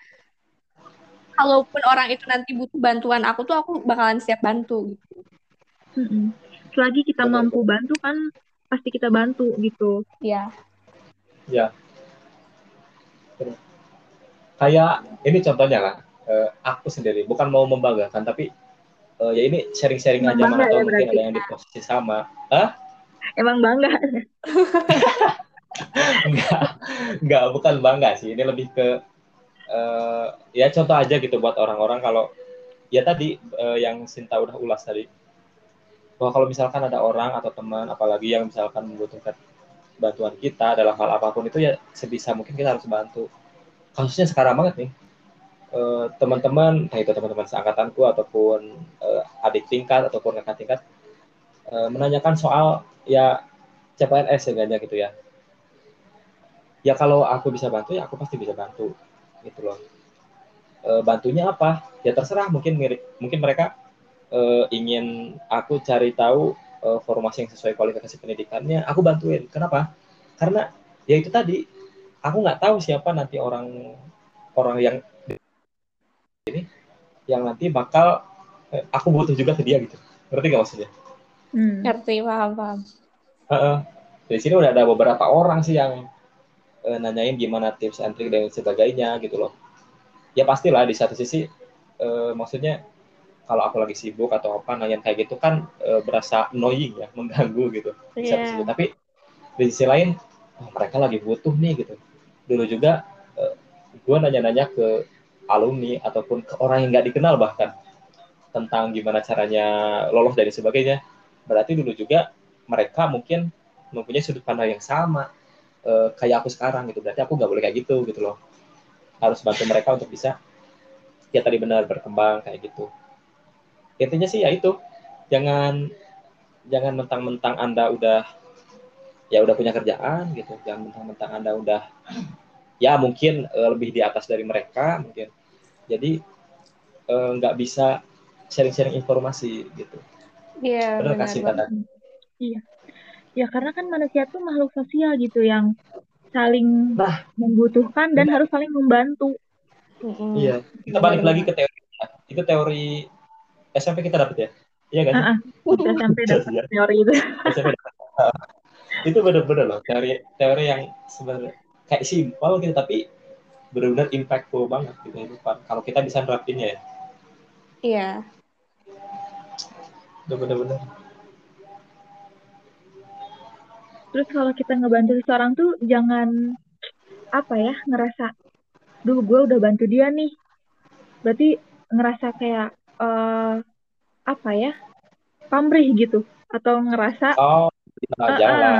kalaupun orang itu nanti butuh bantuan aku tuh aku bakalan siap bantu gitu. Hmm. Selagi kita Betul. mampu bantu kan pasti kita bantu gitu. Iya. Ya. Kayak ini contohnya lah, uh, aku sendiri bukan mau membanggakan tapi uh, ya ini sharing-sharing aja mana tahu ya, mungkin ada yang di posisi sama. Hah? Emang bangga? Enggak. Enggak bukan bangga sih. Ini lebih ke uh, ya contoh aja gitu buat orang-orang kalau ya tadi uh, yang Sinta udah ulas tadi. Bahwa kalau misalkan ada orang atau teman apalagi yang misalkan membutuhkan bantuan kita dalam hal apa pun itu ya sebisa mungkin kita harus bantu. Kasusnya sekarang banget nih. Uh, teman-teman entah itu teman-teman seangkatanku ataupun uh, adik tingkat ataupun kakak tingkat uh, menanyakan soal ya CPNS ya gitu ya. Ya kalau aku bisa bantu ya aku pasti bisa bantu gitu loh. E, bantunya apa? Ya terserah mungkin mungkin mereka e, ingin aku cari tahu e, formasi yang sesuai kualifikasi pendidikannya aku bantuin. Kenapa? Karena ya itu tadi aku nggak tahu siapa nanti orang orang yang ini yang nanti bakal eh, aku butuh juga ke dia gitu. Ngerti nggak maksudnya hmm. ngerti paham paham uh -uh. di sini udah ada beberapa orang sih yang uh, nanyain gimana tips and trick dan sebagainya gitu loh. Ya pastilah di satu sisi uh, maksudnya kalau aku lagi sibuk atau apa nanya kayak gitu kan uh, berasa annoying ya, mengganggu gitu. Di yeah. sisi. Tapi di sisi lain oh, mereka lagi butuh nih gitu. Dulu juga uh, gue nanya-nanya ke alumni ataupun ke orang yang nggak dikenal bahkan tentang gimana caranya lolos dan sebagainya. Berarti dulu juga mereka mungkin mempunyai sudut pandang yang sama uh, kayak aku sekarang gitu. Berarti aku nggak boleh kayak gitu gitu loh. Harus bantu mereka untuk bisa ya tadi benar berkembang kayak gitu. Intinya sih ya itu. Jangan jangan mentang-mentang anda udah ya udah punya kerjaan gitu. Jangan mentang-mentang anda udah ya mungkin uh, lebih di atas dari mereka mungkin. Jadi eh, nggak uh, bisa sharing-sharing informasi gitu iya benar kasih kata iya Ya karena kan manusia tuh makhluk sosial gitu yang saling nah, membutuhkan dan harus saling membantu. Mm-hmm. Iya. Kita balik lagi ke teori. Itu teori SMP kita dapat ya? Iya kan? Uh-uh. SMP dapat teori itu. SMP itu benar-benar loh teori teori yang sebenarnya kayak simpel gitu tapi benar-benar impactful banget gitu kehidupan kalau kita bisa nerapinnya ya. Iya. Benar-benar terus kalau kita ngebantu seseorang tuh jangan apa ya ngerasa duh gue udah bantu dia nih. Berarti ngerasa kayak uh, apa ya pamrih gitu. Atau ngerasa oh nah, uh, jangan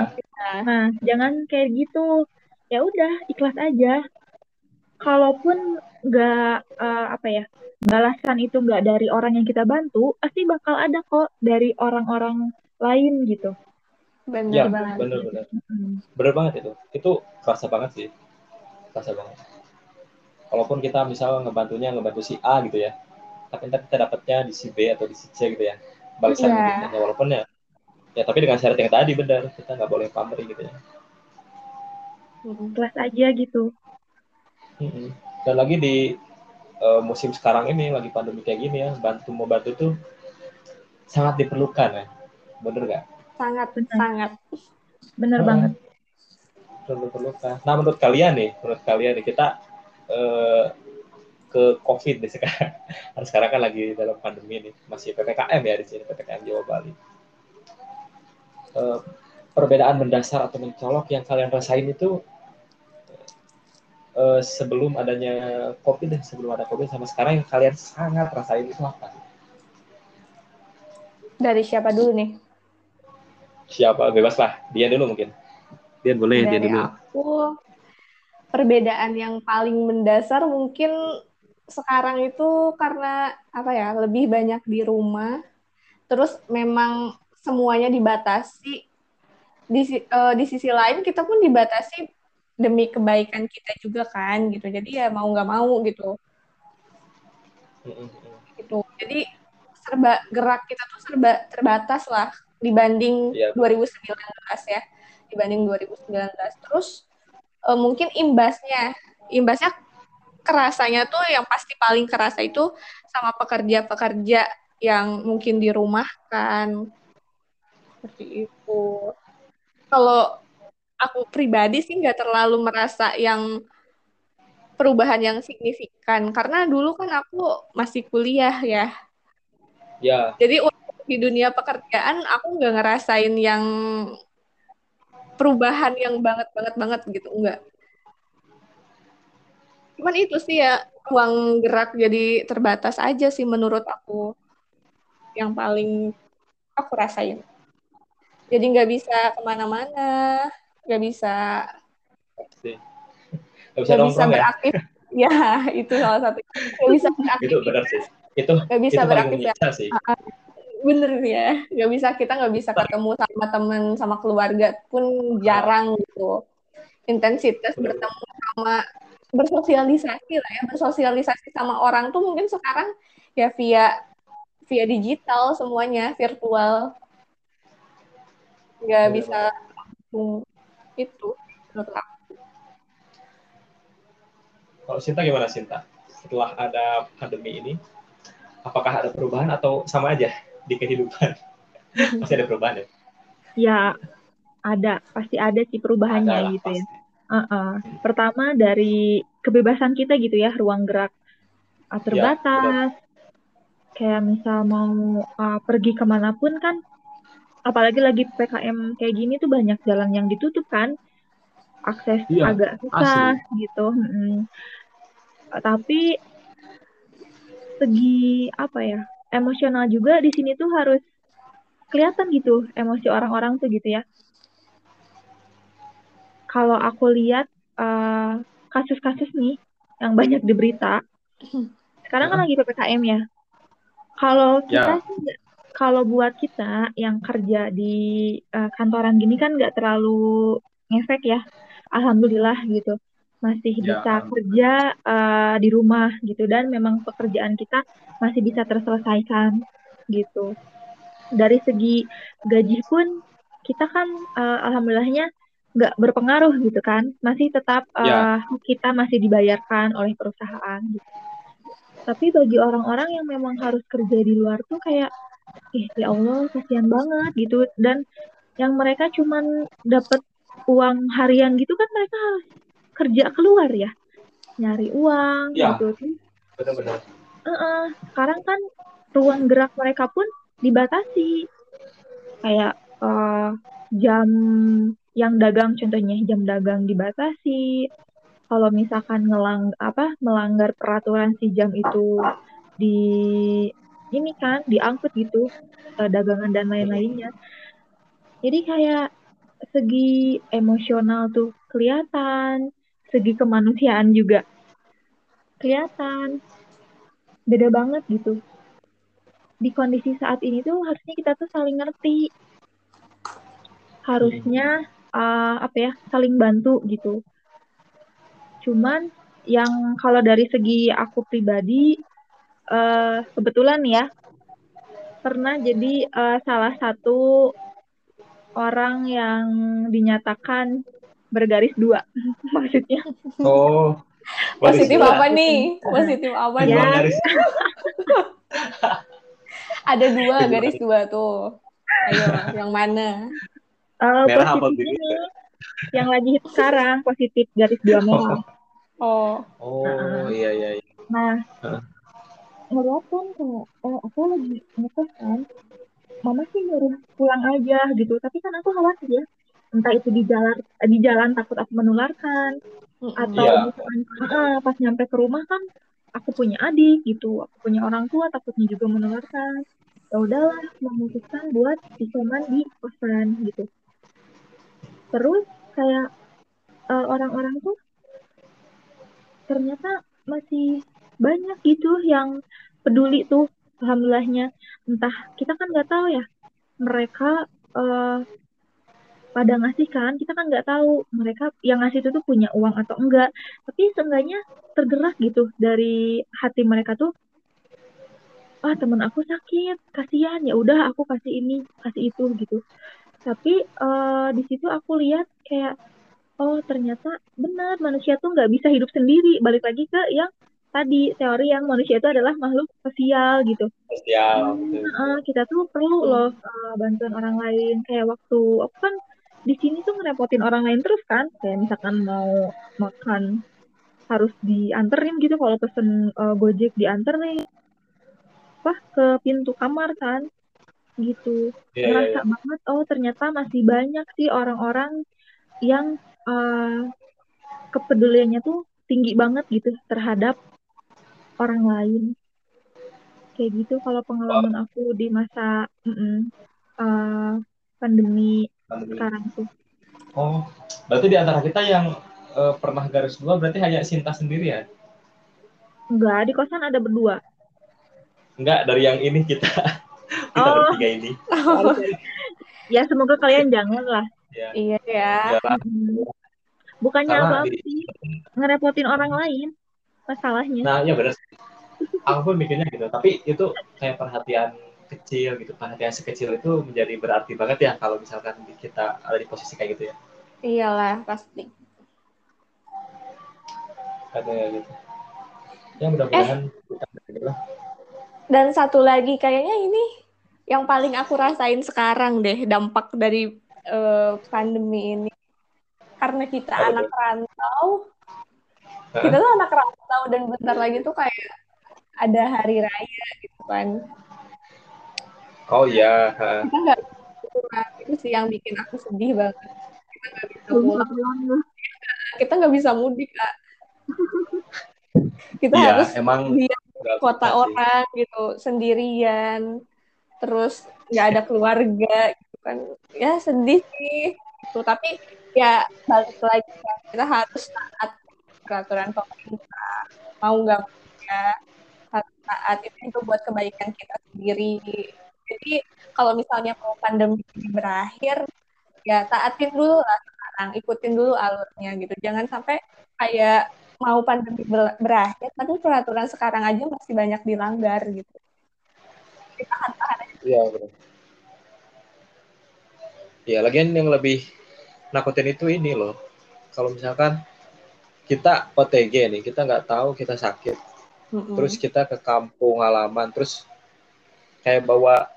nah jangan kayak gitu. Ya udah ikhlas aja. Kalaupun nggak uh, apa ya balasan itu nggak dari orang yang kita bantu pasti bakal ada kok dari orang-orang lain gitu Bener ya, banget. Bener bener. Hmm. Bener banget itu. Itu kerasa banget sih. Kerasa banget. Walaupun kita misal ngebantunya ngebantu si A gitu ya, tapi nanti kita dapatnya di si B atau di si C gitu ya. Balasan yeah. gitu. Walaupun ya, ya tapi dengan syarat yang tadi benar kita nggak boleh pamrih gitu ya. Kelas aja gitu. Hmm. Dan lagi di uh, musim sekarang ini lagi pandemi kayak gini ya, bantu mau bantu tuh sangat diperlukan ya. Bener gak? sangat benar. sangat benar hmm. banget terluka nah menurut kalian nih menurut kalian nih kita uh, ke covid nih sekarang kan sekarang kan lagi dalam pandemi nih masih ppkm ya di sini ppkm Jawa Bali uh, perbedaan mendasar atau mencolok yang kalian rasain itu uh, sebelum adanya covid deh sebelum ada covid sama sekarang yang kalian sangat rasain itu apa? Dari siapa dulu nih? Siapa? Bebas lah. Dia dulu mungkin. Dia boleh Dari dia dulu. aku perbedaan yang paling mendasar mungkin sekarang itu karena apa ya lebih banyak di rumah. Terus memang semuanya dibatasi. Di uh, di sisi lain kita pun dibatasi demi kebaikan kita juga kan gitu. Jadi ya mau nggak mau gitu. Gitu. Jadi serba gerak kita tuh serba terbatas lah dibanding yeah. 2019 ya. Dibanding 2019 terus uh, mungkin imbasnya imbasnya kerasanya tuh yang pasti paling kerasa itu sama pekerja-pekerja yang mungkin di rumah kan. Seperti itu. Kalau aku pribadi sih nggak terlalu merasa yang perubahan yang signifikan. Karena dulu kan aku masih kuliah ya. Ya. Jadi di dunia pekerjaan aku nggak ngerasain yang perubahan yang banget banget banget gitu enggak cuman itu sih ya ruang gerak jadi terbatas aja sih menurut aku. Yang paling aku rasain. Jadi nggak bisa ke mana-mana nggak bisa. Nggak bisa, bisa ya? beraktif. Ya itu salah satu. Nggak bisa beraktif. itu benar sih. Itu nggak bisa itu beraktif ya? sih. Ah, ah. bener ya. Nggak bisa kita nggak bisa ketemu sama teman sama keluarga pun jarang gitu. Intensitas bertemu sama bersosialisasi lah ya. Bersosialisasi sama orang tuh mungkin sekarang ya via via digital semuanya virtual. Nggak bisa itu menurut aku. Kalau Sinta gimana Sinta? Setelah ada pandemi ini, apakah ada perubahan atau sama aja di kehidupan? Masih ada perubahan ya? Ya, ada. Pasti ada sih perubahannya Adalah, gitu ya. pasti. ya. Uh -uh. Pertama dari kebebasan kita gitu ya, ruang gerak uh, terbatas. Ya, kayak misal mau uh, pergi ke mana pun kan, apalagi lagi PKM kayak gini tuh banyak jalan yang ditutup kan, akses ya, agak susah asli. gitu. Hmm. Tapi segi apa ya, emosional juga di sini tuh harus kelihatan gitu emosi orang-orang tuh gitu ya kalau aku lihat uh, kasus-kasus nih yang banyak di berita, sekarang kan lagi ppkm ya. Kalau kita ya. sih kalau buat kita yang kerja di uh, kantoran gini kan nggak terlalu ngefek ya, alhamdulillah gitu masih ya. bisa kerja uh, di rumah gitu dan memang pekerjaan kita masih bisa terselesaikan gitu. Dari segi gaji pun kita kan uh, alhamdulillahnya nggak berpengaruh gitu kan masih tetap uh, kita masih dibayarkan oleh perusahaan gitu. tapi bagi orang-orang yang memang harus kerja di luar tuh kayak eh ya Allah kasihan banget gitu. Dan yang mereka cuman dapat uang harian gitu kan mereka harus kerja keluar ya. Nyari uang ya, gitu. Benar-benar uh -uh. sekarang kan ruang gerak mereka pun dibatasi. Kayak uh, jam yang dagang contohnya jam dagang dibatasi. Kalau misalkan ngelang apa melanggar peraturan si jam itu di ini kan diangkut gitu uh, dagangan dan lain-lainnya. Jadi kayak segi emosional tuh kelihatan segi kemanusiaan juga kelihatan. Beda banget gitu. Di kondisi saat ini tuh harusnya kita tuh saling ngerti. Harusnya uh, apa ya saling bantu gitu. Cuman yang kalau dari segi aku pribadi uh, kebetulan ya pernah jadi uh, salah satu orang yang dinyatakan bergaris dua maksudnya oh positif apa nih positif apa ya. nih ada dua garis dua tuh ayo yang mana Uh, merah apa biru? Yang lagi hit sekarang positif garis dua merah. Oh. Oh, nah, iya iya. iya. Nah, uh. Ngeliat kan kayak, oh aku lagi ngekos kan, mama sih nyuruh pulang aja gitu, tapi kan aku khawatir ya, entah itu di jalan di jalan takut aku menularkan, atau yeah. misalkan uh, pas nyampe ke rumah kan aku punya adik gitu, aku punya orang tua takutnya juga menularkan. Ya udahlah memutuskan buat isoman di kosan gitu terus kayak uh, orang-orang tuh ternyata masih banyak gitu yang peduli tuh alhamdulillahnya. Entah kita kan nggak tahu ya mereka uh, pada ngasih kan kita kan nggak tahu mereka yang ngasih itu tuh punya uang atau enggak. Tapi seenggaknya tergerak gitu dari hati mereka tuh. Ah teman aku sakit kasihan ya udah aku kasih ini kasih itu gitu. Tapi uh, di situ aku lihat kayak oh ternyata benar manusia tuh nggak bisa hidup sendiri. Balik lagi ke yang tadi teori yang manusia itu adalah makhluk sosial gitu. Sosial uh, kita tuh perlu loh uh, bantuan orang lain. Kayak waktu aku kan di sini tuh ngerepotin orang lain terus kan. Kayak misalkan mau makan harus dianterin gitu. Kalau pesen uh, gojek dianter nih apa ke pintu kamar kan gitu. Yeah, iya, ngerasa yeah, yeah. banget oh ternyata masih banyak sih orang-orang yang uh, kepeduliannya tuh tinggi banget gitu terhadap orang lain. Kayak gitu kalau pengalaman aku di masa mm -mm, uh, pandemi, pandemi. sekarang tuh. Oh berarti di antara kita yang uh, pernah garis dua berarti hanya Sinta sendiri ya? Enggak di kosan ada berdua. Enggak dari yang ini kita. Kita oh. bertiga ini. Oh. ya semoga kalian jangan lah. Ya. iya ya, ya bukannya apa sih? Ngerepotin orang lain masalahnya. Nah ya benar aku pun mikirnya gitu tapi itu kayak perhatian kecil gitu perhatian sekecil itu menjadi berarti banget ya kalau misalkan kita ada di posisi kayak gitu ya. Iyalah pasti. Ada ya gitu. Ya mudah-mudahan eh. dan satu lagi kayaknya ini yang paling aku rasain sekarang deh dampak dari uh, pandemi ini. Karena kita Aduh. anak rantau kita tuh anak rantau dan bentar lagi tuh kayak ada hari raya gitu kan. Oh iya kita nggak itu sih yang bikin aku sedih banget. Kita nggak bisa pulang kita nggak bisa mudik kak. Kita ya, harus emang di kota orang gitu sendirian. Terus nggak ada keluarga gitu kan. Ya sedih sih. Gitu tapi ya balik lagi ya, kita harus taat peraturan pemerintah. Mau nggak ya harus taat. Itu itu buat kebaikan kita sendiri. Jadi kalau misalnya mau pandemi ini berakhir ya taatin dulu lah sekarang. Ikutin dulu alurnya gitu. Jangan sampai kayak mau pandemi berakhir tapi peraturan sekarang aja masih banyak dilanggar gitu. Kita tahan aja. Iya benar ya lagian yang lebih nakutin itu ini loh. Kalau misalkan kita OTG nih kita nggak tahu kita sakit. Mm-hmm. terus kita ke kampung halaman terus kayak bawa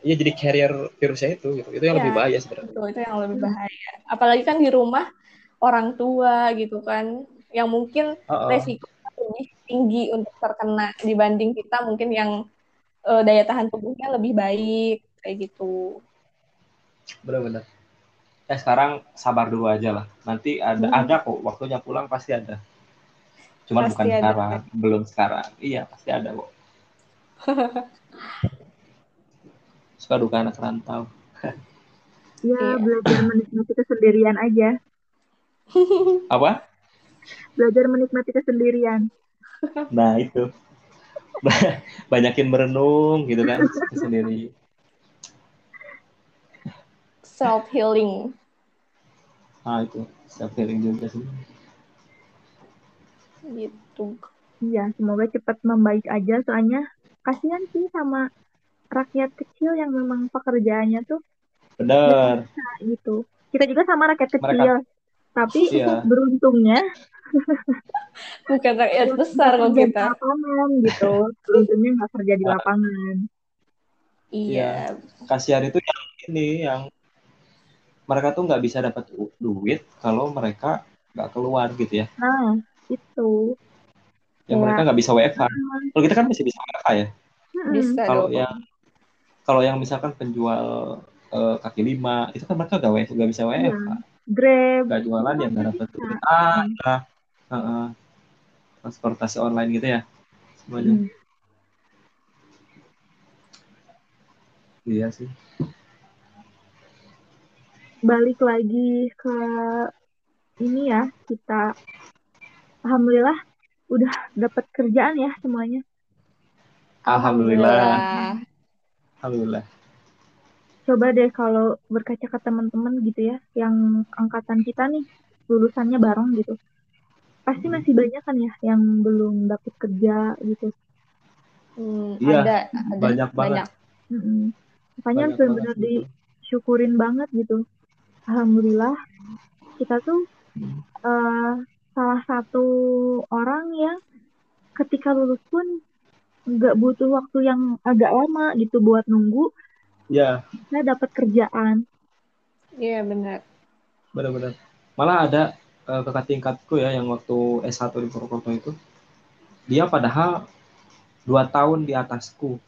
ya jadi carrier virusnya itu gitu. Itu yang ya, lebih bahaya sebenarnya. itu, itu yang lebih bahaya. Apalagi kan di rumah orang tua gitu kan yang mungkin uh-uh. resiko lebih tinggi untuk terkena dibanding kita mungkin yang uh, daya tahan tubuhnya lebih baik kayak gitu. Benar-benar eh sekarang sabar dulu aja lah. Nanti ada hmm. ada kok. Waktunya pulang pasti ada. Cuman pasti bukan ada. sekarang. belum sekarang. Iya pasti ada kok. Suka duka anak rantau. Ya belajar menikmati kesendirian aja. Apa? Belajar menikmati kesendirian. Nah itu. Banyakin merenung gitu kan sendiri self healing. Ah itu self healing juga sih. Gitu. Iya, semoga cepat membaik aja soalnya kasihan sih sama rakyat kecil yang memang pekerjaannya tuh benar gitu. Kita juga sama rakyat kecil. Mereka, tapi iya. beruntungnya bukan rakyat besar kok kita. Lapangan gitu. Beruntungnya nggak kerja di lapangan. Iya. Ya, kasihan itu yang ini yang mereka tuh nggak bisa dapat duit kalau mereka nggak keluar gitu ya. Nah, itu. Yang ya. mereka nggak bisa WFH. Hmm. Kalau kita kan masih bisa WFH ya. Bisa. Kalau yang kalau yang misalkan penjual uh, kaki lima itu kan mereka nggak nggak bisa WFH. Ya. Grab. Gak jualan ya nggak dapat duit. Ah, nah, uh, uh, transportasi online gitu ya semuanya. Hmm. Iya sih balik lagi ke ini ya kita alhamdulillah udah dapat kerjaan ya semuanya. Alhamdulillah. Alhamdulillah. Coba deh kalau berkaca ke teman-teman gitu ya yang angkatan kita nih lulusannya bareng gitu. Pasti hmm. masih banyak kan ya yang belum dapat kerja gitu. Hmm, iya, ada, ada. banyak banget. Hmm. makanya benar-benar disyukurin banget gitu alhamdulillah kita tuh uh, salah satu orang yang ketika lulus pun nggak butuh waktu yang agak lama gitu buat nunggu ya. saya dapat kerjaan. Iya benar. Benar-benar. Malah ada uh, kakak tingkatku ya yang waktu S1 di Purwokerto itu. Dia padahal dua tahun di atasku.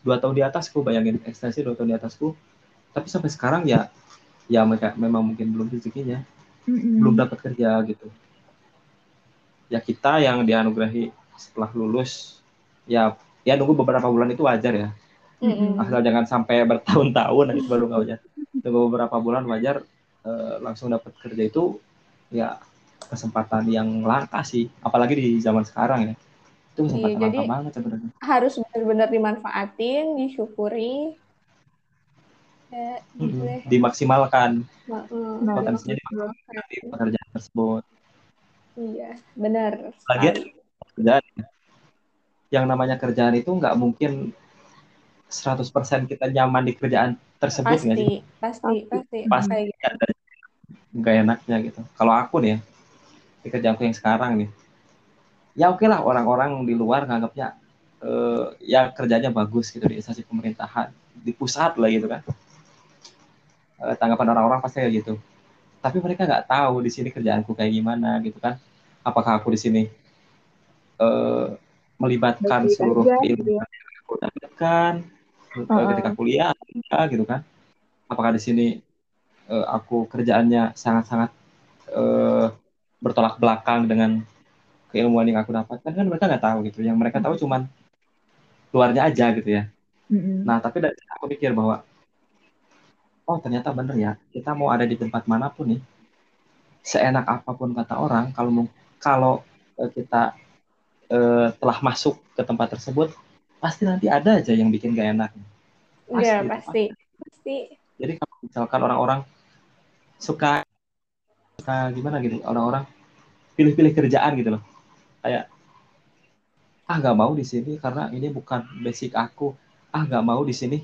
Dua tahun di atasku bayangin ekstensi dua tahun di atasku. Tapi sampai sekarang ya ya mereka memang mungkin belum rezekinya. Mm-hmm. belum dapat kerja gitu. Ya kita yang dianugerahi setelah lulus ya ya nunggu beberapa bulan itu wajar ya. Mm-hmm. asal jangan sampai bertahun-tahun itu baru nggak wajar. Tunggu beberapa bulan wajar uh, langsung dapat kerja itu ya kesempatan yang langka sih. Apalagi di zaman sekarang ya. Itu iya, kesempatan iya, langka banget sebenarnya. harus benar-benar dimanfaatin disyukuri ya, gitu hmm, dimaksimalkan. Nah, potensinya dimaksimalkan. di pekerjaan tersebut. Iya benar lagi kerjaan yang namanya kerjaan itu nggak mungkin 100% kita nyaman di kerjaan tersebut pasti, sih? Pasti, pasti, pasti. Pasti ada nggak enaknya gitu. Kalau aku nih, ya, di kerjaanku yang sekarang nih, ya oke okay lah orang-orang di luar nganggapnya uh, ya kerjanya bagus gitu di instansi pemerintahan di pusat lah gitu kan. Uh, tanggapan orang-orang pasti kayak gitu. Tapi mereka nggak tahu di sini kerjaanku kayak gimana gitu kan. Apakah aku di sini uh, melibatkan seluruh ilmu yang aku dapatkan uh-uh. ketika kuliah gitu kan apakah di sini uh, aku kerjaannya sangat-sangat uh, bertolak belakang dengan keilmuan yang aku dapatkan kan mereka nggak tahu gitu yang mereka tahu cuman luarnya aja gitu ya mm-hmm. nah tapi dari aku pikir bahwa oh ternyata bener ya. Kita mau ada di tempat mana pun nih. Seenak apa pun kata orang kalau kalau kita uh, telah masuk ke tempat tersebut pasti nanti ada aja yang bikin gak enak. Iya pasti, pasti. Jadi kalau misalkan orang-orang suka, suka gimana gitu, orang-orang pilih-pilih kerjaan gitu loh, kayak ah nggak mau di sini karena ini bukan basic aku, ah nggak mau di sini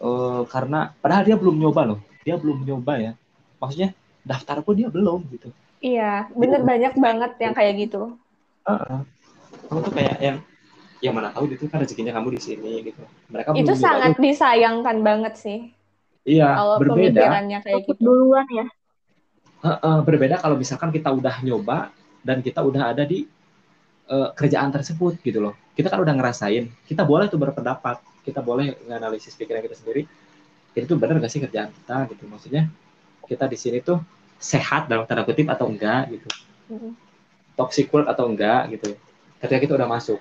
uh, karena padahal dia belum nyoba loh, dia belum nyoba ya, maksudnya daftar pun dia belum gitu. Iya, bener gitu. banyak banget yang kayak gitu. Uh -uh kamu tuh kayak yang yang mana tahu itu kan rezekinya kamu di sini gitu. Mereka itu sangat disayangkan banget sih. Iya, kalau berbeda. Pemikirannya kayak gitu. Duluan ya. Uh, uh, berbeda kalau misalkan kita udah nyoba dan kita udah ada di uh, kerjaan tersebut gitu loh. Kita kan udah ngerasain, kita boleh tuh berpendapat, kita boleh menganalisis pikiran kita sendiri. Itu benar gak sih kerjaan kita gitu? Maksudnya kita di sini tuh sehat dalam tanda kutip atau enggak gitu. Mm -hmm. Toxic work atau enggak gitu ketika kita udah masuk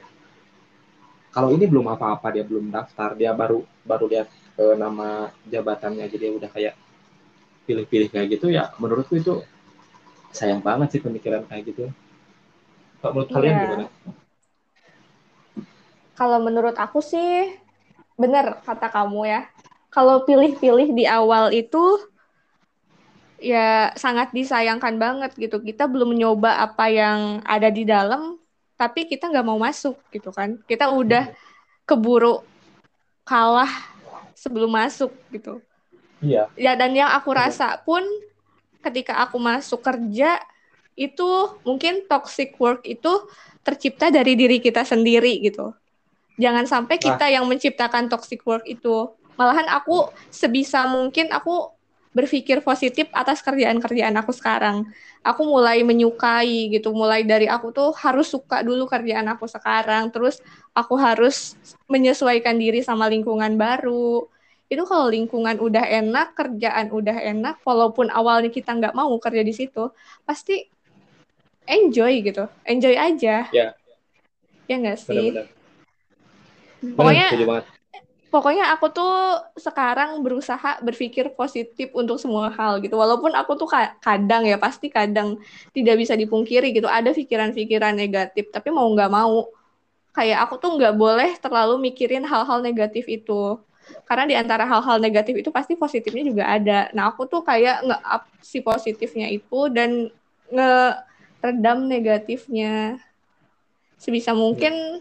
kalau ini belum apa-apa dia belum daftar dia baru baru lihat uh, nama jabatannya jadi udah kayak pilih-pilih kayak gitu ya menurutku itu sayang banget sih pemikiran kayak gitu kalau menurut yeah. kalian gimana? Kalau menurut aku sih benar kata kamu ya. Kalau pilih-pilih di awal itu ya sangat disayangkan banget gitu. Kita belum nyoba apa yang ada di dalam tapi kita nggak mau masuk gitu kan. Kita udah keburu kalah sebelum masuk gitu. Iya. Ya dan yang aku rasa pun ketika aku masuk kerja itu mungkin toxic work itu tercipta dari diri kita sendiri gitu jangan sampai kita yang menciptakan toxic work itu malahan aku sebisa mungkin aku berpikir positif atas kerjaan-kerjaan aku sekarang. Aku mulai menyukai gitu, mulai dari aku tuh harus suka dulu kerjaan aku sekarang, terus aku harus menyesuaikan diri sama lingkungan baru. Itu kalau lingkungan udah enak, kerjaan udah enak, walaupun awalnya kita nggak mau kerja di situ, pasti enjoy gitu, enjoy aja. Ya. Ya nggak sih? Benar, benar. Pokoknya pokoknya aku tuh sekarang berusaha berpikir positif untuk semua hal gitu walaupun aku tuh kadang ya pasti kadang tidak bisa dipungkiri gitu ada pikiran-pikiran negatif tapi mau nggak mau kayak aku tuh nggak boleh terlalu mikirin hal-hal negatif itu karena di antara hal-hal negatif itu pasti positifnya juga ada nah aku tuh kayak nge-up si positifnya itu dan nge-redam negatifnya sebisa mungkin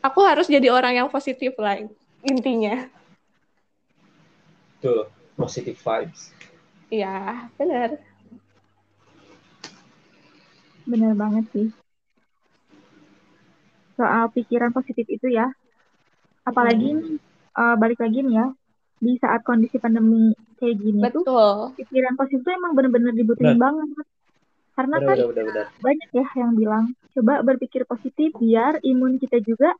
aku harus jadi orang yang positif lah intinya. Tuh, positive vibes. Iya, benar. Benar banget sih. Soal pikiran positif itu ya. Apalagi hmm. uh, balik lagi nih ya, di saat kondisi pandemi kayak gini Betul. tuh, pikiran positif itu emang benar-benar dibutuhin banget. Karena bener, kan bener, bener. banyak ya yang bilang, coba berpikir positif biar imun kita juga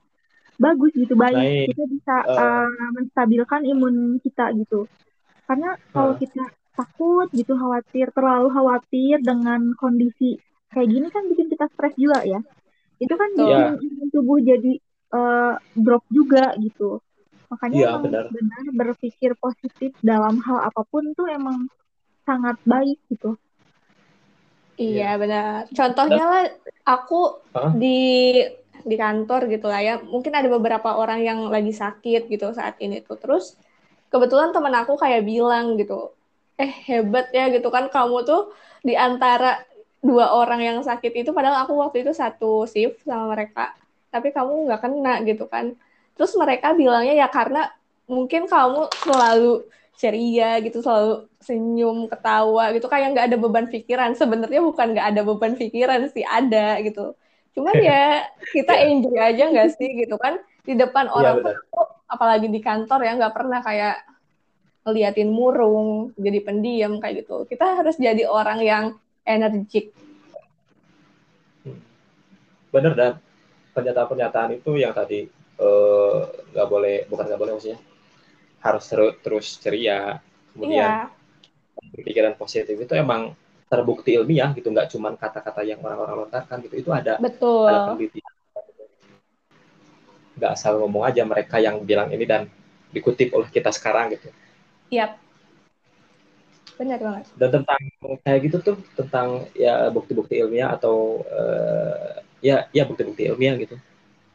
bagus gitu baik, baik. kita bisa uh, uh, menstabilkan imun kita gitu karena kalau uh. kita takut gitu khawatir terlalu khawatir dengan kondisi kayak gini kan bikin kita stres juga ya itu kan bikin yeah. tubuh jadi uh, drop juga gitu makanya emang benar. benar berpikir positif dalam hal apa pun tuh emang sangat baik gitu iya yeah. benar. Contohnya lah aku huh? di di kantor gitu lah ya. Mungkin ada beberapa orang yang lagi sakit gitu saat ini tuh. Terus kebetulan teman aku kayak bilang gitu eh hebat ya gitu kan. Kamu tuh di antara dua orang yang sakit itu padahal aku waktu itu satu shift sama mereka tapi kamu nggak kena gitu kan. Terus mereka bilangnya ya karena mungkin kamu selalu ceria gitu selalu senyum ketawa gitu. Kayak nggak ada beban pikiran. Sebenarnya bukan nggak ada beban pikiran sih ada gitu. Cuman ya kita iya. enjoy aja nggak sih gitu kan? Di depan iya, orang ya, tuh, apalagi di kantor ya nggak pernah kayak ngeliatin murung jadi pendiam kayak gitu. Kita harus jadi orang yang energik. Bener dan. Pernyataan-pernyataan itu yang tadi eh, nggak uh, boleh bukan nggak boleh maksudnya harus terus terus ceria. Kemudian iya. pikiran positif itu emang terbukti ilmiah gitu nggak cuma kata-kata yang orang-orang lontarkan gitu. Itu ada Betul. ada penelitian. Nggak asal ngomong aja mereka yang bilang ini dan dikutip oleh kita sekarang gitu. Yap. Benar banget. Dan tentang kayak gitu tuh tentang ya bukti-bukti ilmiah atau uh, ya ya bukti-bukti ilmiah gitu.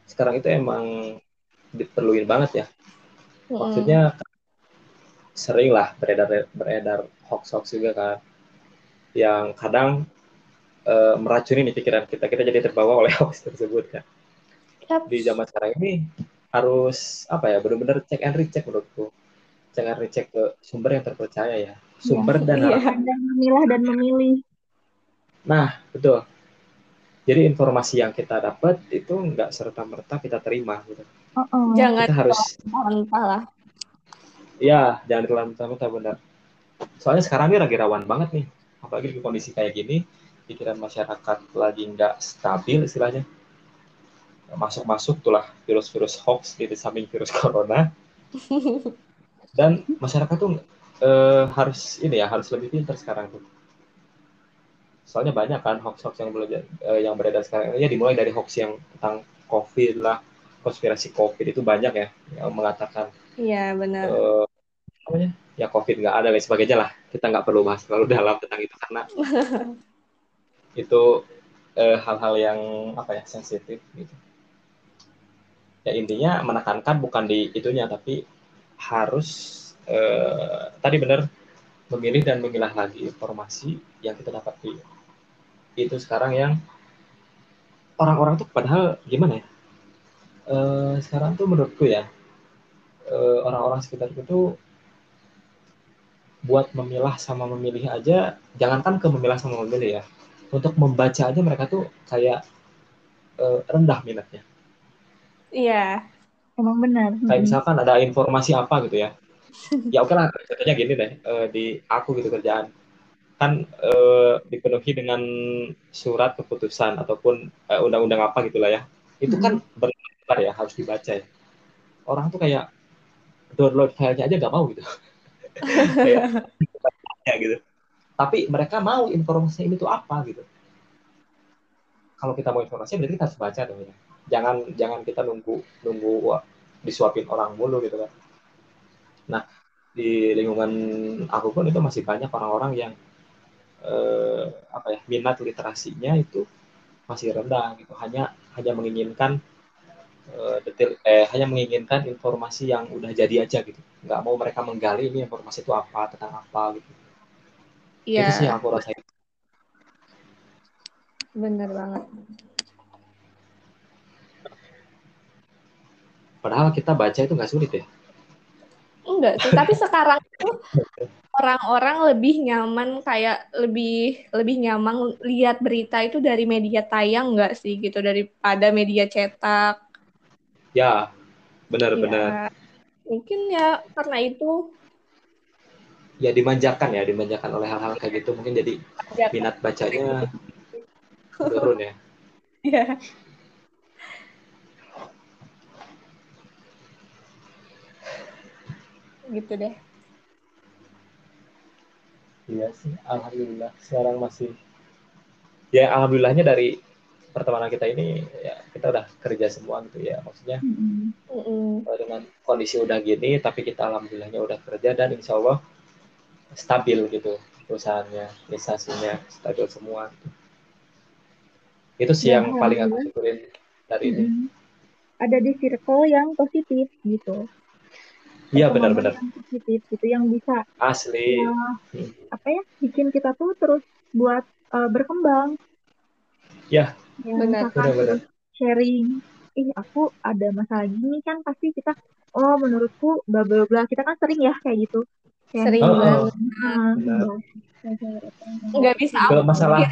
Sekarang itu emang diperluin banget ya maksudnya sering lah beredar beredar hoax hoax juga kan yang kadang uh, meracuni nih pikiran kita kita jadi terbawa oleh hoax tersebut kan yep. di zaman sekarang ini harus apa ya benar-benar cek and recheck menurutku cek and recheck ke sumber yang terpercaya ya sumber ya, dan iya, dan memilah dan memilih. Nah, betul. Jadi informasi yang kita dapat itu nggak serta merta kita terima gitu. Oh, oh. Jangan kita harus mentah lah. Ya, jangan terlalu mentah benar. Soalnya sekarang ini lagi rawan banget nih, apalagi di kondisi kayak gini, pikiran masyarakat lagi nggak stabil istilahnya. Masuk-masuk tuh lah virus-virus hoax di samping virus corona. Dan masyarakat tuh uh, harus ini ya harus lebih pintar sekarang tuh soalnya banyak kan hoax-hoax yang belajar uh, yang beredar sekarang ya dimulai dari hoax yang tentang covid lah konspirasi covid itu banyak ya yang mengatakan iya benar. uh, namanya? Ya covid nggak ada dan sebagainya lah. Kita nggak perlu bahas terlalu dalam tentang itu karena itu hal-hal uh, yang apa ya sensitif gitu. Ya intinya menekankan bukan di itunya tapi harus eh, tadi benar memilih dan memilah lagi informasi yang kita dapat di itu sekarang yang orang-orang tuh padahal gimana ya eh, sekarang tuh menurutku ya eh, orang-orang sekitar itu buat memilah sama memilih aja jangankan ke memilah sama memilih ya untuk membaca aja mereka tuh kayak uh, rendah minatnya. Iya emang benar. Kayak misalkan ada informasi apa gitu ya. Ya oke lah contohnya gini deh uh, di aku gitu kerjaan. Kan uh, dipenuhi dengan surat keputusan ataupun uh, undang-undang apa gitulah ya. Itu kan hmm. Berlebar ya harus dibaca ya. Orang tuh kayak download filenya aja nggak mau gitu. Kayak ya gitu. Tapi mereka mau informasi ini tuh apa gitu. Kalau kita mau informasi berarti kita harus baca dong ya. Jangan jangan kita nunggu nunggu wah, disuapin orang mulu gitu kan. Nah, di lingkungan aku pun itu masih banyak orang-orang yang eh, apa ya minat literasinya itu masih rendah gitu. Hanya hanya menginginkan eh, detail eh hanya menginginkan informasi yang udah jadi aja gitu. Nggak mau mereka menggali ini informasi itu apa tentang apa gitu. Iya. Itu sih yang aku rasain. Bener banget. Padahal kita baca itu nggak sulit ya. Enggak sih, tapi sekarang itu orang-orang lebih nyaman kayak lebih lebih nyaman lihat berita itu dari media tayang enggak sih gitu daripada media cetak. Ya, benar-benar. Ya, mungkin ya karena itu ya dimanjakan ya, dimanjakan oleh hal-hal kayak gitu mungkin jadi minat bacanya turun ya. Iya. gitu deh iya sih alhamdulillah sekarang masih ya alhamdulillahnya dari pertemanan kita ini ya kita udah kerja semua gitu ya maksudnya mm-hmm. dengan kondisi udah gini tapi kita alhamdulillahnya udah kerja dan insya Allah stabil gitu perusahaannya instansinya stabil semua gitu. itu sih ya, yang paling aku syukurin dari mm-hmm. ini ada di circle yang positif gitu Iya benar-benar. Positif gitu yang bisa asli. Ya, apa ya bikin kita tuh terus buat uh, berkembang. Ya. Ya benar. Benar-benar. Sharing. Ih aku ada masalah gini kan pasti kita oh menurutku bla bla bla kita kan sering ya kayak gitu. Kayak sering oh, banget. Nggak bisa aku masalah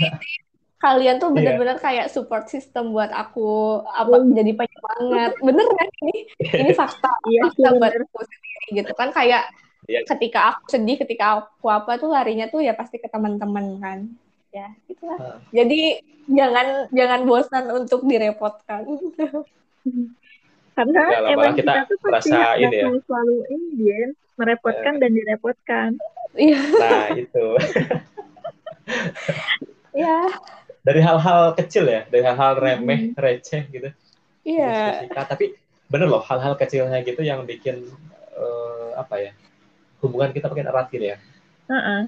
kalian tuh iya. bener-bener yeah. kayak support system buat aku apa mm. jadi penyemangat bener kan ini ini fakta yeah, fakta yeah, buat aku sendiri gitu kan kayak yeah. ketika aku sedih ketika aku apa tuh larinya tuh ya pasti ke teman-teman kan ya gitulah uh. jadi jangan jangan bosan untuk direpotkan karena ya, emang kita, kita tuh pasti ini ya. selalu ini dia merepotkan yeah. dan direpotkan iya nah itu ya dari hal-hal kecil ya, dari hal-hal remeh, hmm. receh gitu. Iya. Yeah. Tapi bener loh, hal-hal kecilnya gitu yang bikin uh, apa ya, hubungan kita makin erat gitu ya. Uh -uh.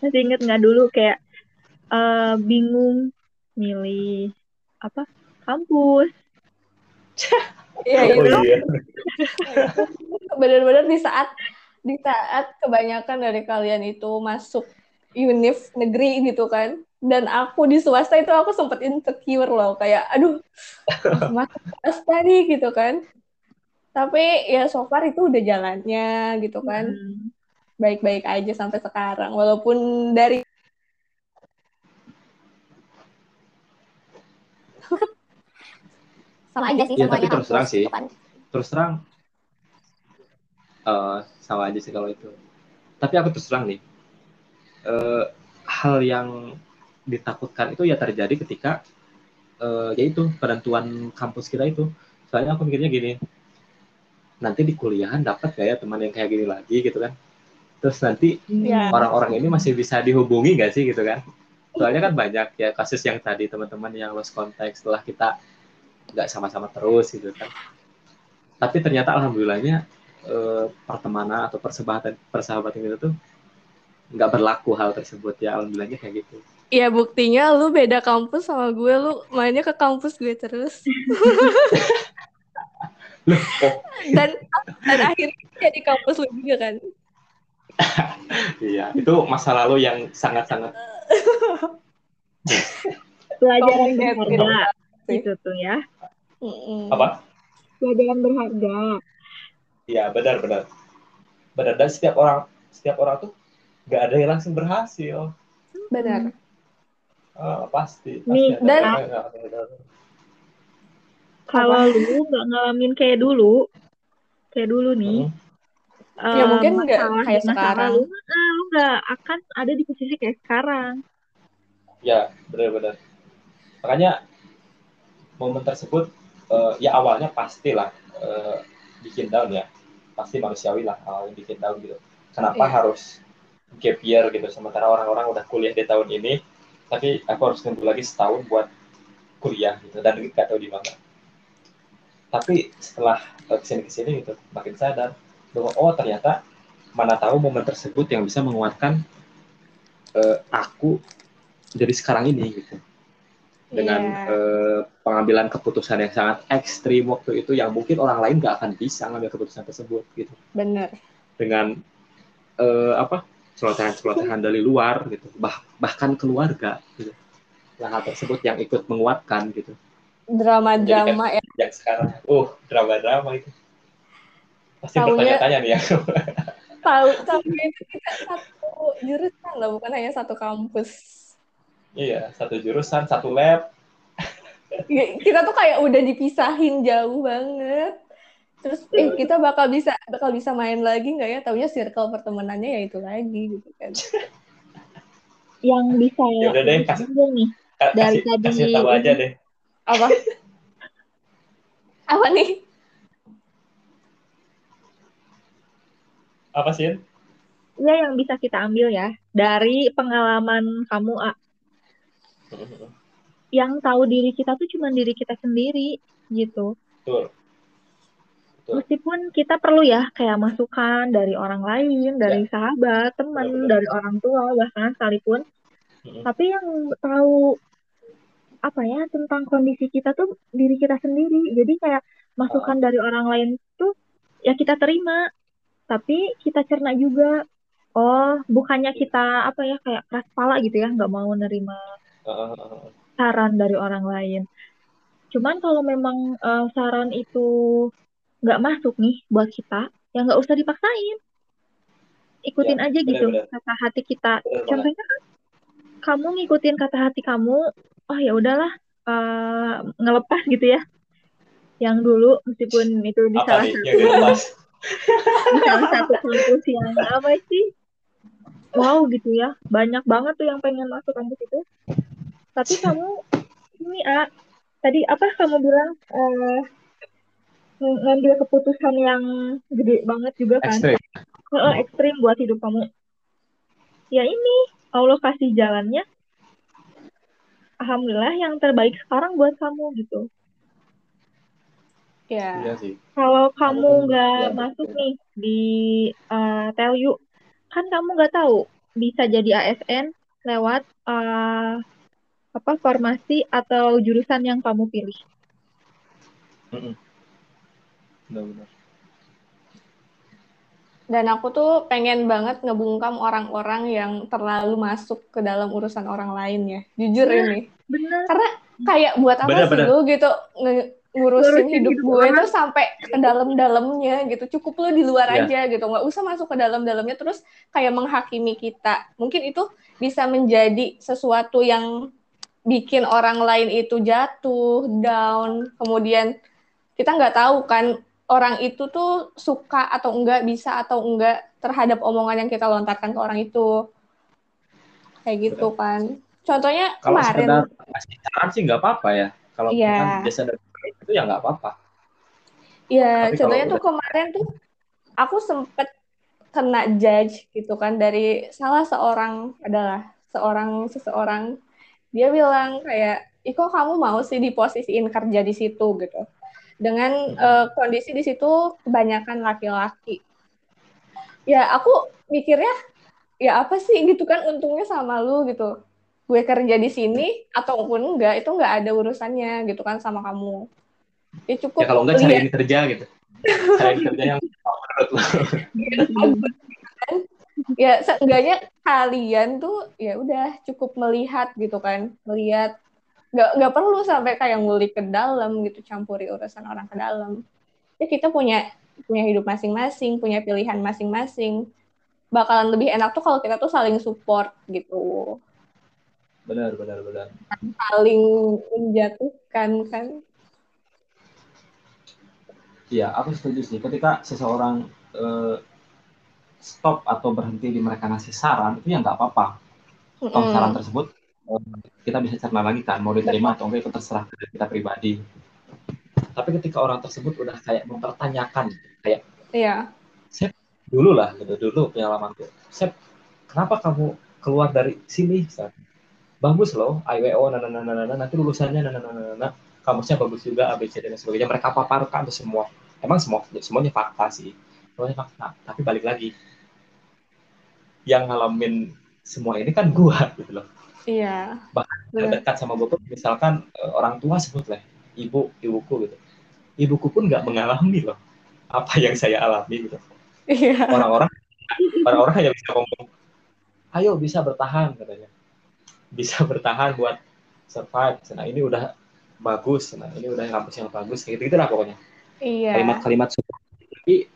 Masih inget nggak dulu kayak uh, bingung milih apa kampus. Iya, oh, iya. Bener-bener di saat di saat kebanyakan dari kalian itu masuk univ negeri gitu kan dan aku di swasta itu aku sempat insecure loh kayak aduh masuk swasta nih gitu kan tapi ya so far itu udah jalannya gitu kan hmm. Baik-baik aja sampai sekarang walaupun dari sama aja sih ya, tapi terus terang sih. kan. terus terang uh, sama aja sih kalau itu. Tapi aku terus terang nih uh, hal yang ditakutkan itu ya terjadi ketika uh, yaitu penentuan kampus kita itu. Soalnya aku mikirnya gini nanti di kuliahan dapat gak ya teman yang kayak gini lagi gitu kan terus nanti yeah. orang-orang ini masih bisa dihubungi gak sih gitu kan? Soalnya kan banyak ya kasus yang tadi teman-teman yang lost contact setelah kita nggak sama-sama terus gitu kan. Tapi ternyata alhamdulillahnya eh, pertemanan atau persahabatan persahabatan itu tuh nggak berlaku hal tersebut ya alhamdulillahnya kayak gitu. Iya buktinya lu beda kampus sama gue lu mainnya ke kampus gue terus. Loh, oh. dan dan akhirnya jadi kampus lu juga kan iya itu masa lalu yang sangat-sangat pelajaran berharga itu tuh ya. Apa? Pelajaran berharga. Iya benar benar. Benar dan setiap orang setiap orang tuh nggak ada yang langsung berhasil. Benar. Uh, pasti, pasti nih dan kalau lu nggak ngalamin kayak dulu kayak dulu nih hmm. Ya mungkin nggak kayak sekarang. lu, nah, lu nggak akan ada di posisi kayak sekarang. Ya benar-benar makanya momen tersebut uh, ya awalnya pastilah uh, bikin down ya. Pasti manusiawi lah awalnya bikin down gitu. Kenapa yeah. harus gap year gitu? Sementara orang-orang udah kuliah di tahun ini tapi aku harus nunggu lagi setahun buat kuliah gitu. Dan nggak tahu di mana. Tapi setelah ke sini ke sini gitu makin sadar bahwa oh ternyata mana tahu momen tersebut yang bisa menguatkan uh, aku dari sekarang ini gitu. Dengan yeah. Iya. uh, pengambilan keputusan yang sangat ekstrim waktu itu yang mungkin orang lain nggak akan bisa ngambil keputusan tersebut gitu. Benar dengan uh, apa celotehan-celotehan dari luar gitu. Bah bahkan keluarga gitu. Yang hal tersebut yang ikut menguatkan gitu. Drama-drama ya. yang sekarang uh drama-drama itu pasti bertanya-tanya nih ya. Tahu tapi itu kita satu jurusan loh bukan hanya satu kampus. Iya satu jurusan satu lab. Kita tuh kayak udah dipisahin jauh banget. Terus eh kita bakal bisa bakal bisa main lagi nggak ya? Taunya circle pertemanannya ya itu lagi gitu kan. Yang bisa ya udah deh kasih nih dari kasih, tadi. kasih tahu aja deh. Apa? Apa nih apa sih ya yang bisa kita ambil ya dari pengalaman kamu A yang tahu diri kita tuh cuma diri kita sendiri gitu. Betul. Betul. Meskipun kita perlu ya kayak masukan dari orang lain, dari ya. sahabat, teman, dari orang tua bahkan sekalipun. Hmm. Tapi yang tahu apa ya tentang kondisi kita tuh diri kita sendiri. Jadi kayak masukan uh. dari orang lain tuh ya kita terima, tapi kita cerna juga. Oh, bukannya kita apa ya kayak keras kepala gitu ya, nggak mau nerima uh saran dari orang lain. Cuman kalau memang uh, saran itu nggak masuk nih buat kita, ya nggak usah dipaksain. Ikutin ya, aja bener, gitu bener. kata hati kita. Bener, Contohnya kan, kamu ngikutin kata hati kamu, oh ya udahlah uh, ngelepas gitu ya. Yang dulu meskipun itu di apa salah nih, satu di salah satu kampus yang apa sih? Wow gitu ya, banyak banget tuh yang pengen masuk kampus itu. Tapi kamu ini A tadi apa kamu bilang uh, ngambil keputusan yang gede banget juga kan? Ekstrim. Uh, ekstrim buat hidup kamu. Ya ini Allah kasih jalannya. Alhamdulillah yang terbaik sekarang buat kamu gitu ya iya sih. kalau kamu nggak ya, masuk nih di uh, tell you kan kamu nggak tahu bisa jadi ASN lewat uh, apa formasi atau jurusan yang kamu pilih. Benar-benar. Dan aku tuh pengen banget ngebungkam orang-orang yang terlalu masuk ke dalam urusan orang lain ya. Jujur ya, ini. Bener. Karena kayak buat apa bener, sih bener. lu gitu ngurusin hidup, hidup gue itu sampai ke dalam-dalamnya gitu. Cukup lu di luar yeah. aja gitu. Nggak usah masuk ke dalam-dalamnya terus kayak menghakimi kita. Mungkin itu bisa menjadi sesuatu yang bikin orang lain itu jatuh, down, kemudian kita nggak tahu kan orang itu tuh suka atau enggak, bisa atau enggak terhadap omongan yang kita lontarkan ke orang itu. Kayak gitu kan. Contohnya kalau kemarin. kasih saran sih nggak apa-apa ya. Kalau yeah. biasa itu ya nggak apa-apa. Iya, contohnya tuh udah... kemarin tuh aku sempet kena judge gitu kan dari salah seorang adalah seorang seseorang. Dia bilang kayak Iko kamu mau sih diposisiin kerja di situ? gitu. Dengan uh, kondisi di situ kebanyakan laki-laki. Ya aku mikirnya ya apa sih? gitu kan untungnya sama lu gitu gue kerja di sini ataupun enggak itu enggak ada urusannya gitu kan sama kamu. Ya cukup ya kalau enggak cari kerja gitu. Cari kerja yang menurut lu. Ya seenggaknya kalian tuh ya udah cukup melihat gitu kan. Melihat. Nggak nggak perlu sampai kayak ngulik ke dalam gitu campuri urusan orang ke dalam. Ya kita punya punya hidup masing-masing punya pilihan masing-masing. Bakalan lebih enak tuh kalau kita tuh saling support gitu benar benar benar saling menjatuhkan kan Iya, aku setuju sih. Ketika seseorang eh, stop atau berhenti di mereka ngasih saran itu ya nggak apa-apa. Mm saran tersebut eh, kita bisa cerna lagi kan mau diterima atau enggak itu terserah kita pribadi. Tapi ketika orang tersebut udah kayak mempertanyakan kayak Iya. Sep dulu lah gitu dulu pengalamanku. Sep kenapa kamu keluar dari sini? Bagus loh, IWO, nah, nanti lulusannya, nah, kamusnya bagus juga, ABC dan sebagainya. Mereka paparkan itu semua. Emang semua semuanya fakta sih, semuanya fakta. Tapi balik lagi, yang ngalamin semua ini kan gua gitu loh. Iya. Bahkan yang dekat sama gua pun misalkan uh, orang tua sebut lah ibu, ibuku gitu. Ibuku pun nggak mengalami loh apa yang saya alami gitu. Iya. Orang-orang orang-orang hanya bisa ngomong, ayo bisa bertahan katanya. Bisa bertahan buat survive. Nah ini udah bagus, nah ini udah kampus yang bagus, gitu gitu lah pokoknya. Iya. Kalimat-kalimat tapi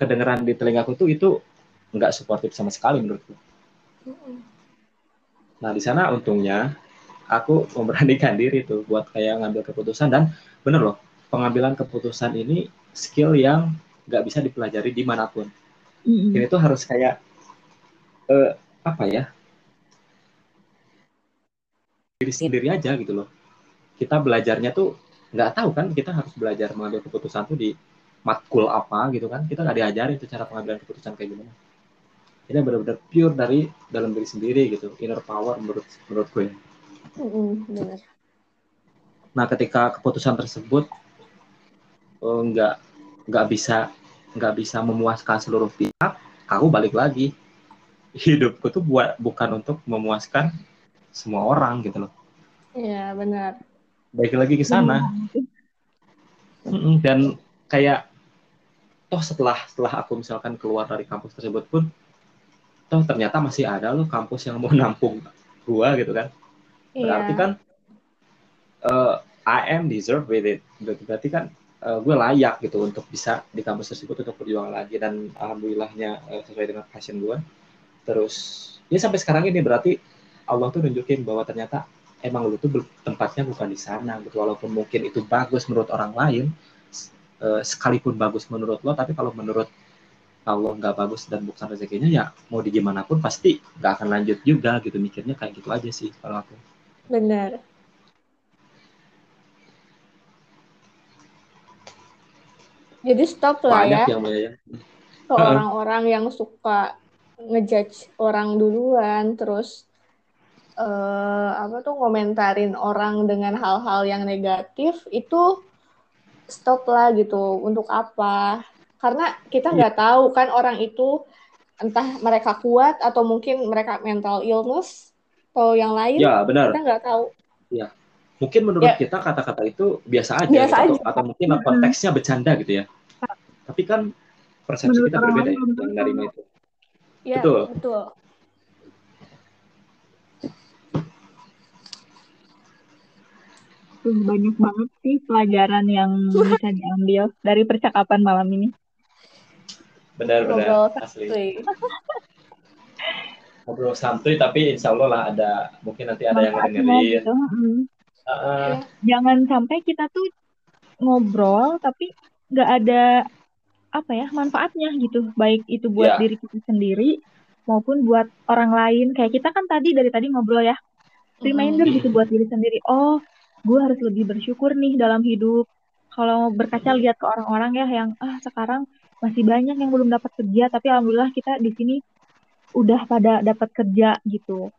kedengeran di telingaku tuh itu nggak suportif sama sekali menurutku. Nah di sana untungnya aku memberanikan diri tuh buat kayak ngambil keputusan dan bener loh pengambilan keputusan ini skill yang nggak bisa dipelajari di mana pun. Mm-hmm. Ini tuh harus kayak uh, apa ya diri sendiri aja gitu loh. Kita belajarnya tuh nggak tahu kan kita harus belajar mengambil keputusan tuh di matkul apa gitu kan kita nggak diajarin tuh cara pengambilan keputusan kayak gimana ini benar-benar pure dari dalam diri sendiri gitu inner power menurut menurut gue benar Nah, ketika keputusan tersebut uh, nggak nggak bisa nggak bisa memuaskan seluruh pihak, aku balik lagi. Hidupku tuh buat bukan untuk memuaskan semua orang gitu loh. Iya benar. Balik lagi ke sana. Hmm. Dan kayak toh setelah setelah aku misalkan keluar dari kampus tersebut pun toh ternyata masih ada loh kampus yang mau nampung gua gitu kan. Berarti yeah. kan uh, I am deserve with it. Berarti kan uh, gue layak gitu untuk bisa di kampus tersebut untuk berjuang lagi dan alhamdulillahnya uh, sesuai dengan passion gue. Terus ya sampai sekarang ini berarti Allah tuh nunjukin bahwa ternyata emang lu tuh tempatnya bukan di sana gitu. Walaupun mungkin itu bagus menurut orang lain uh, sekalipun bagus menurut lo tapi kalau menurut Allah nggak bagus dan bukan rezekinya ya mau di gimana pun pasti nggak akan lanjut juga gitu. Mikirnya kayak gitu aja sih kalau aku. Benar. Jadi stop lah Banyak ya. Yang Ke orang-orang yang suka ngejudge orang duluan, terus uh, apa tuh ngomentarin orang dengan hal-hal yang negatif itu stop lah gitu. Untuk apa? Karena kita nggak yeah. tahu kan orang itu entah mereka kuat atau mungkin mereka mental illness atau yang lain. Ya benar. Kita nggak tahu. Ya mungkin menurut ya. kita kata-kata itu biasa aja, biasa gitu, aja. Atau, atau mungkin konteksnya bercanda gitu ya tapi kan persepsi menurut kita berbeda ya yang dari itu ya, betul betul banyak banget sih pelajaran yang bisa diambil dari percakapan malam ini. Benar-benar asli. ngobrol santuy tapi insya Allah lah ada mungkin nanti ada yang dengerin gitu. uh, jangan sampai kita tuh ngobrol tapi nggak ada apa ya manfaatnya gitu. Baik itu buat yeah. diri kita sendiri maupun buat orang lain. Kayak kita kan tadi dari tadi ngobrol ya. Reminder mm. gitu buat diri sendiri. Oh gue harus lebih bersyukur nih dalam hidup kalau berkaca lihat ke orang-orang ya yang ah sekarang masih banyak yang belum dapat kerja tapi alhamdulillah kita di sini udah pada dapat kerja gitu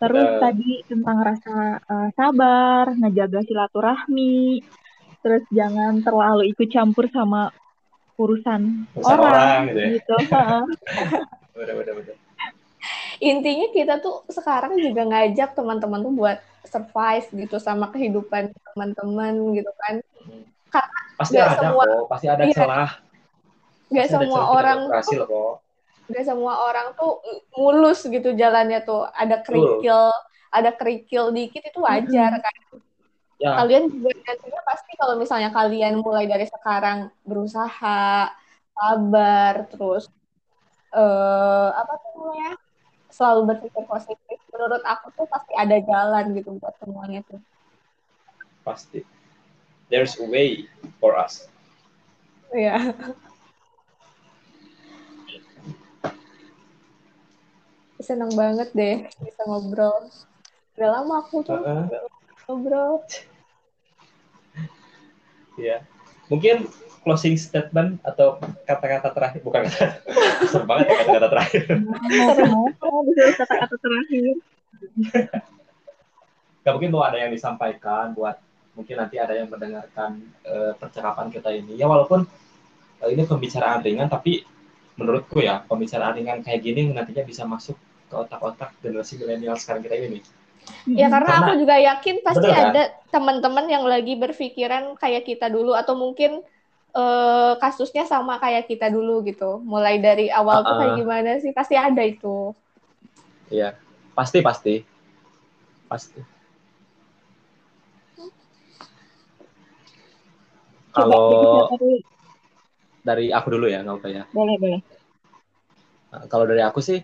terus uh. tadi tentang rasa uh, sabar ngejaga silaturahmi terus jangan terlalu ikut campur sama urusan, urusan orang, orang gitu, ya? gitu. bener, bener, bener. Intinya kita tuh sekarang juga ngajak teman-teman tuh buat survive gitu sama kehidupan teman-teman gitu kan. Karena pasti gak ada semua, kok, pasti ada iya, celah. Gak pasti semua orang tuh, kok. Gak semua orang tuh mulus gitu jalannya tuh. Ada kerikil, Betul. ada kerikil dikit itu wajar kan ya. kalian juga nantinya pasti kalau misalnya kalian mulai dari sekarang berusaha sabar terus uh, apa tuh namanya selalu berpikir positif. Menurut aku tuh pasti ada jalan gitu buat semuanya tuh. Pasti. There's a way for us. Ya yeah. senang banget deh bisa ngobrol. Udah lama aku tuh uh -uh. ngobrol. Ya mungkin closing statement atau kata-kata terakhir? Bukan. Serem banget ya kata-kata terakhir. Kata-kata terakhir. Gak mungkin mau ada yang disampaikan buat mungkin nanti ada yang mendengarkan uh, percakapan kita ini. Ya walaupun uh, ini pembicaraan ringan tapi menurutku ya pembicaraan ringan kayak gini nantinya bisa masuk ke otak-otak generasi milenial sekarang kita ini Ya karena, karena aku juga yakin pasti bener, ada teman-teman yang lagi berpikiran kayak kita dulu atau mungkin uh, kasusnya sama kayak kita dulu gitu. Mulai dari awal uh, tuh kayak gimana sih? Pasti ada itu. Iya, pasti pasti. Pasti. Kalau dari aku dulu ya, nggak apa ya. Boleh, boleh. Nah, kalau dari aku sih,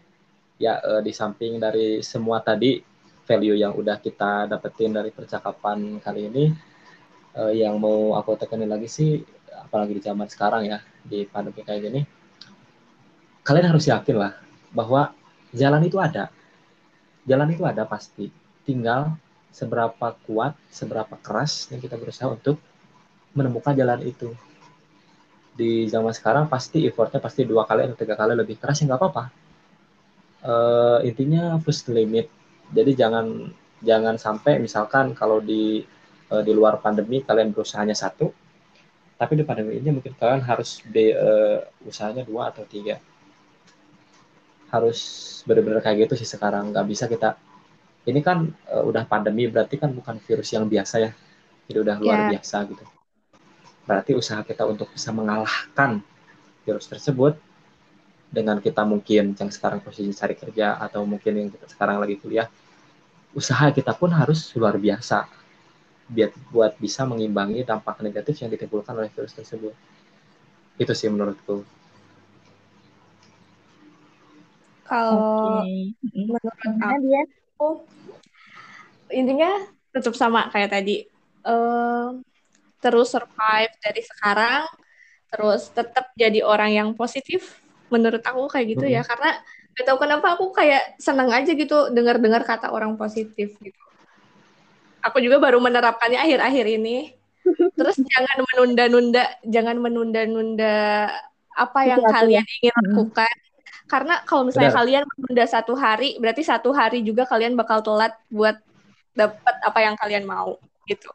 ya uh, di samping dari semua tadi value yang udah kita dapetin dari percakapan kali ini uh, yang mau aku tekanin lagi sih apalagi di zaman sekarang ya di pandemi kayak gini kalian harus yakin lah bahwa jalan itu ada. Jalan itu ada pasti. Tinggal seberapa kuat seberapa keras yang kita berusaha untuk menemukan jalan itu. Di zaman sekarang pasti effortnya pasti dua kali atau tiga kali lebih keras ya nggak apa-apa. Uh, intinya push the limit jadi jangan jangan sampai misalkan kalau di uh, di luar pandemi kalian berusahanya satu tapi di pandemi ini mungkin kalian harus di uh, usahanya dua atau tiga. Harus benar-benar kayak gitu sih sekarang nggak bisa kita ini kan uh, udah pandemi berarti kan bukan virus yang biasa ya. Jadi udah luar yeah. biasa gitu. Berarti usaha kita untuk bisa mengalahkan virus tersebut dengan kita mungkin yang sekarang posisi cari kerja atau mungkin yang kita sekarang lagi kuliah usaha kita pun harus luar biasa biar buat bisa mengimbangi dampak negatif yang ditimbulkan oleh virus tersebut. Itu sih menurutku. Kalau okay. menurut aku, intinya tetap sama kayak tadi. Uh, terus survive dari sekarang, terus tetap jadi orang yang positif. Menurut aku kayak gitu ya, karena gak tahu kenapa aku kayak seneng aja gitu dengar-dengar kata orang positif gitu aku juga baru menerapkannya akhir-akhir ini. Terus jangan menunda-nunda, jangan menunda-nunda apa yang kalian ya. ingin lakukan. Karena kalau misalnya Benar. kalian menunda satu hari, berarti satu hari juga kalian bakal telat buat dapat apa yang kalian mau gitu.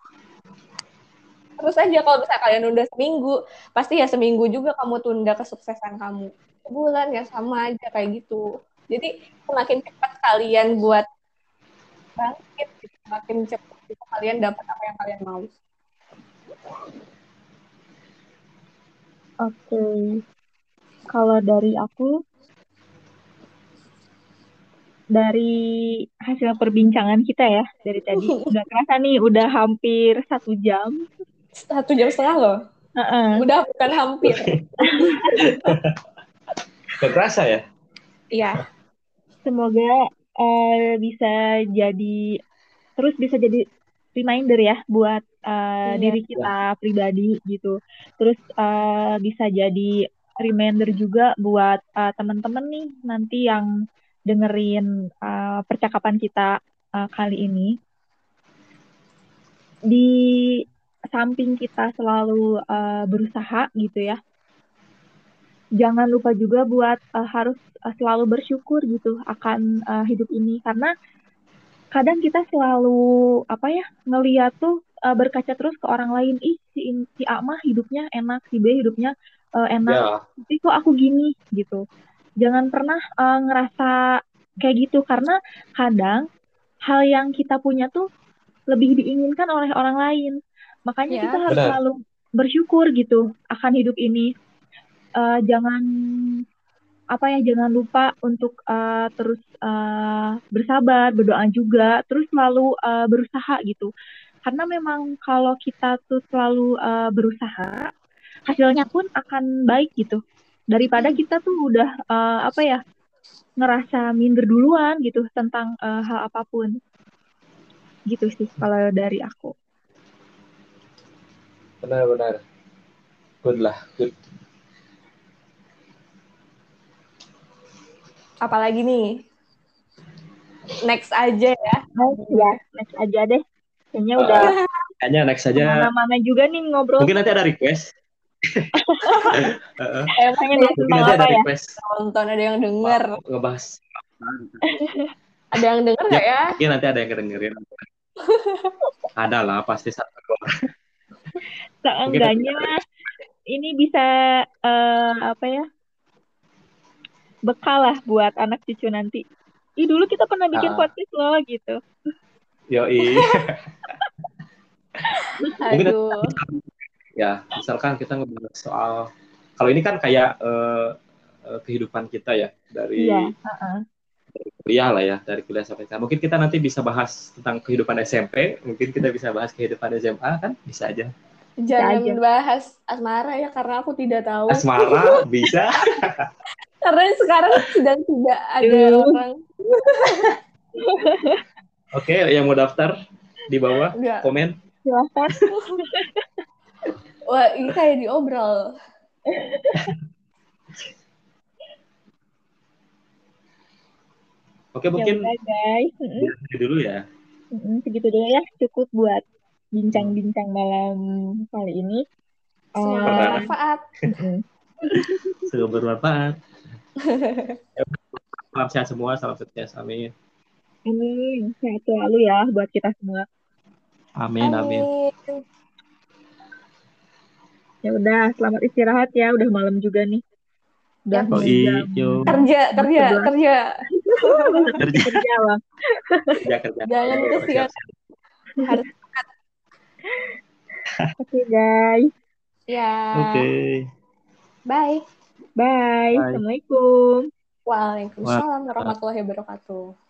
Terus aja kalau misalnya kalian nunda seminggu, pasti ya seminggu juga kamu tunda kesuksesan kamu. Sebulan ya sama aja kayak gitu. Jadi semakin cepat kalian buat bangkit, gitu, semakin cepat itu kalian dapat apa yang kalian mau. Oke, okay. kalau dari aku, dari hasil perbincangan kita ya dari tadi, udah kerasa nih, udah hampir satu jam. Satu jam setengah loh. Uh -uh. Udah bukan hampir. Gak kerasa ya? Iya. Semoga uh, bisa jadi terus bisa jadi reminder ya buat uh, iya, diri kita pribadi gitu. Terus uh, bisa jadi reminder juga buat uh, teman-teman nih nanti yang dengerin uh, percakapan kita uh, kali ini. Di samping kita selalu uh, berusaha gitu ya. Jangan lupa juga buat uh, harus uh, selalu bersyukur gitu akan uh, hidup ini karena kadang kita selalu apa ya ngeliat tuh uh, berkaca terus ke orang lain ih si si A mah hidupnya enak si B hidupnya uh, enak yeah. tapi kok aku gini gitu jangan pernah uh, ngerasa kayak gitu karena kadang hal yang kita punya tuh lebih diinginkan oleh orang lain makanya yeah. kita harus Benar. selalu bersyukur gitu akan hidup ini uh, jangan apa ya jangan lupa untuk uh, terus uh, bersabar berdoa juga terus selalu uh, berusaha gitu. Karena memang kalau kita tuh selalu uh, berusaha hasilnya pun akan baik gitu. Daripada kita tuh udah uh, apa ya ngerasa minder duluan gitu tentang uh, hal apa pun. Gitu sih kalau dari aku. Benar-benar good lah good apalagi nih? Next aja ya. Next ya, next aja deh. Kayaknya udah. Kayaknya next aja. Mana-mana juga nih ngobrol. Mungkin nanti ada request. eh, pengen Mungkin nanti ada ya? request. Nonton ada yang denger. Ngebahas. ada yang denger nggak ya? Mungkin nanti ada yang dengerin. ada lah pasti satu. Seenggaknya ini bisa uh, apa ya bekal lah buat anak cucu nanti. Ih dulu kita pernah bikin uh. podcast loh gitu. Yo Aduh. ya, misalkan kita ngebahas soal kalau ini kan kayak uh, uh, kehidupan kita ya dari iya, uh -uh. kuliah lah ya dari kuliah sampai sekarang. Mungkin kita nanti bisa bahas tentang kehidupan SMP, mungkin kita bisa bahas kehidupan SMA kan bisa aja. Jangan bisa aja. bahas asmara ya karena aku tidak tahu. Asmara bisa. Karena sekarang sedang tidak ada Duh. orang. Oke, okay, yang mau daftar di bawah Enggak. komen. Silahkan. Wah, ini kayak diobrol. Oke, mungkin ya guys. Segitu dulu ya. Segitu dulu ya, cukup buat bincang-bincang malam kali ini. Semoga bermanfaat. Semoga bermanfaat. salam sehat semua, salam sukses. Amin. Amin. Sehat selalu ya buat kita semua. Amin, amin. amin. Ya udah, selamat istirahat ya. Udah malam juga nih. Udah oh, jam. Kerja, kerja, kerja. kerja. kerja, Bang. Kerja, kerja. Jangan kesian. Harus Oke, okay, guys. Ya. Oke. Okay. Bye. Bye. Bye. Assalamualaikum. Waalaikumsalam warahmatullahi wabarakatuh.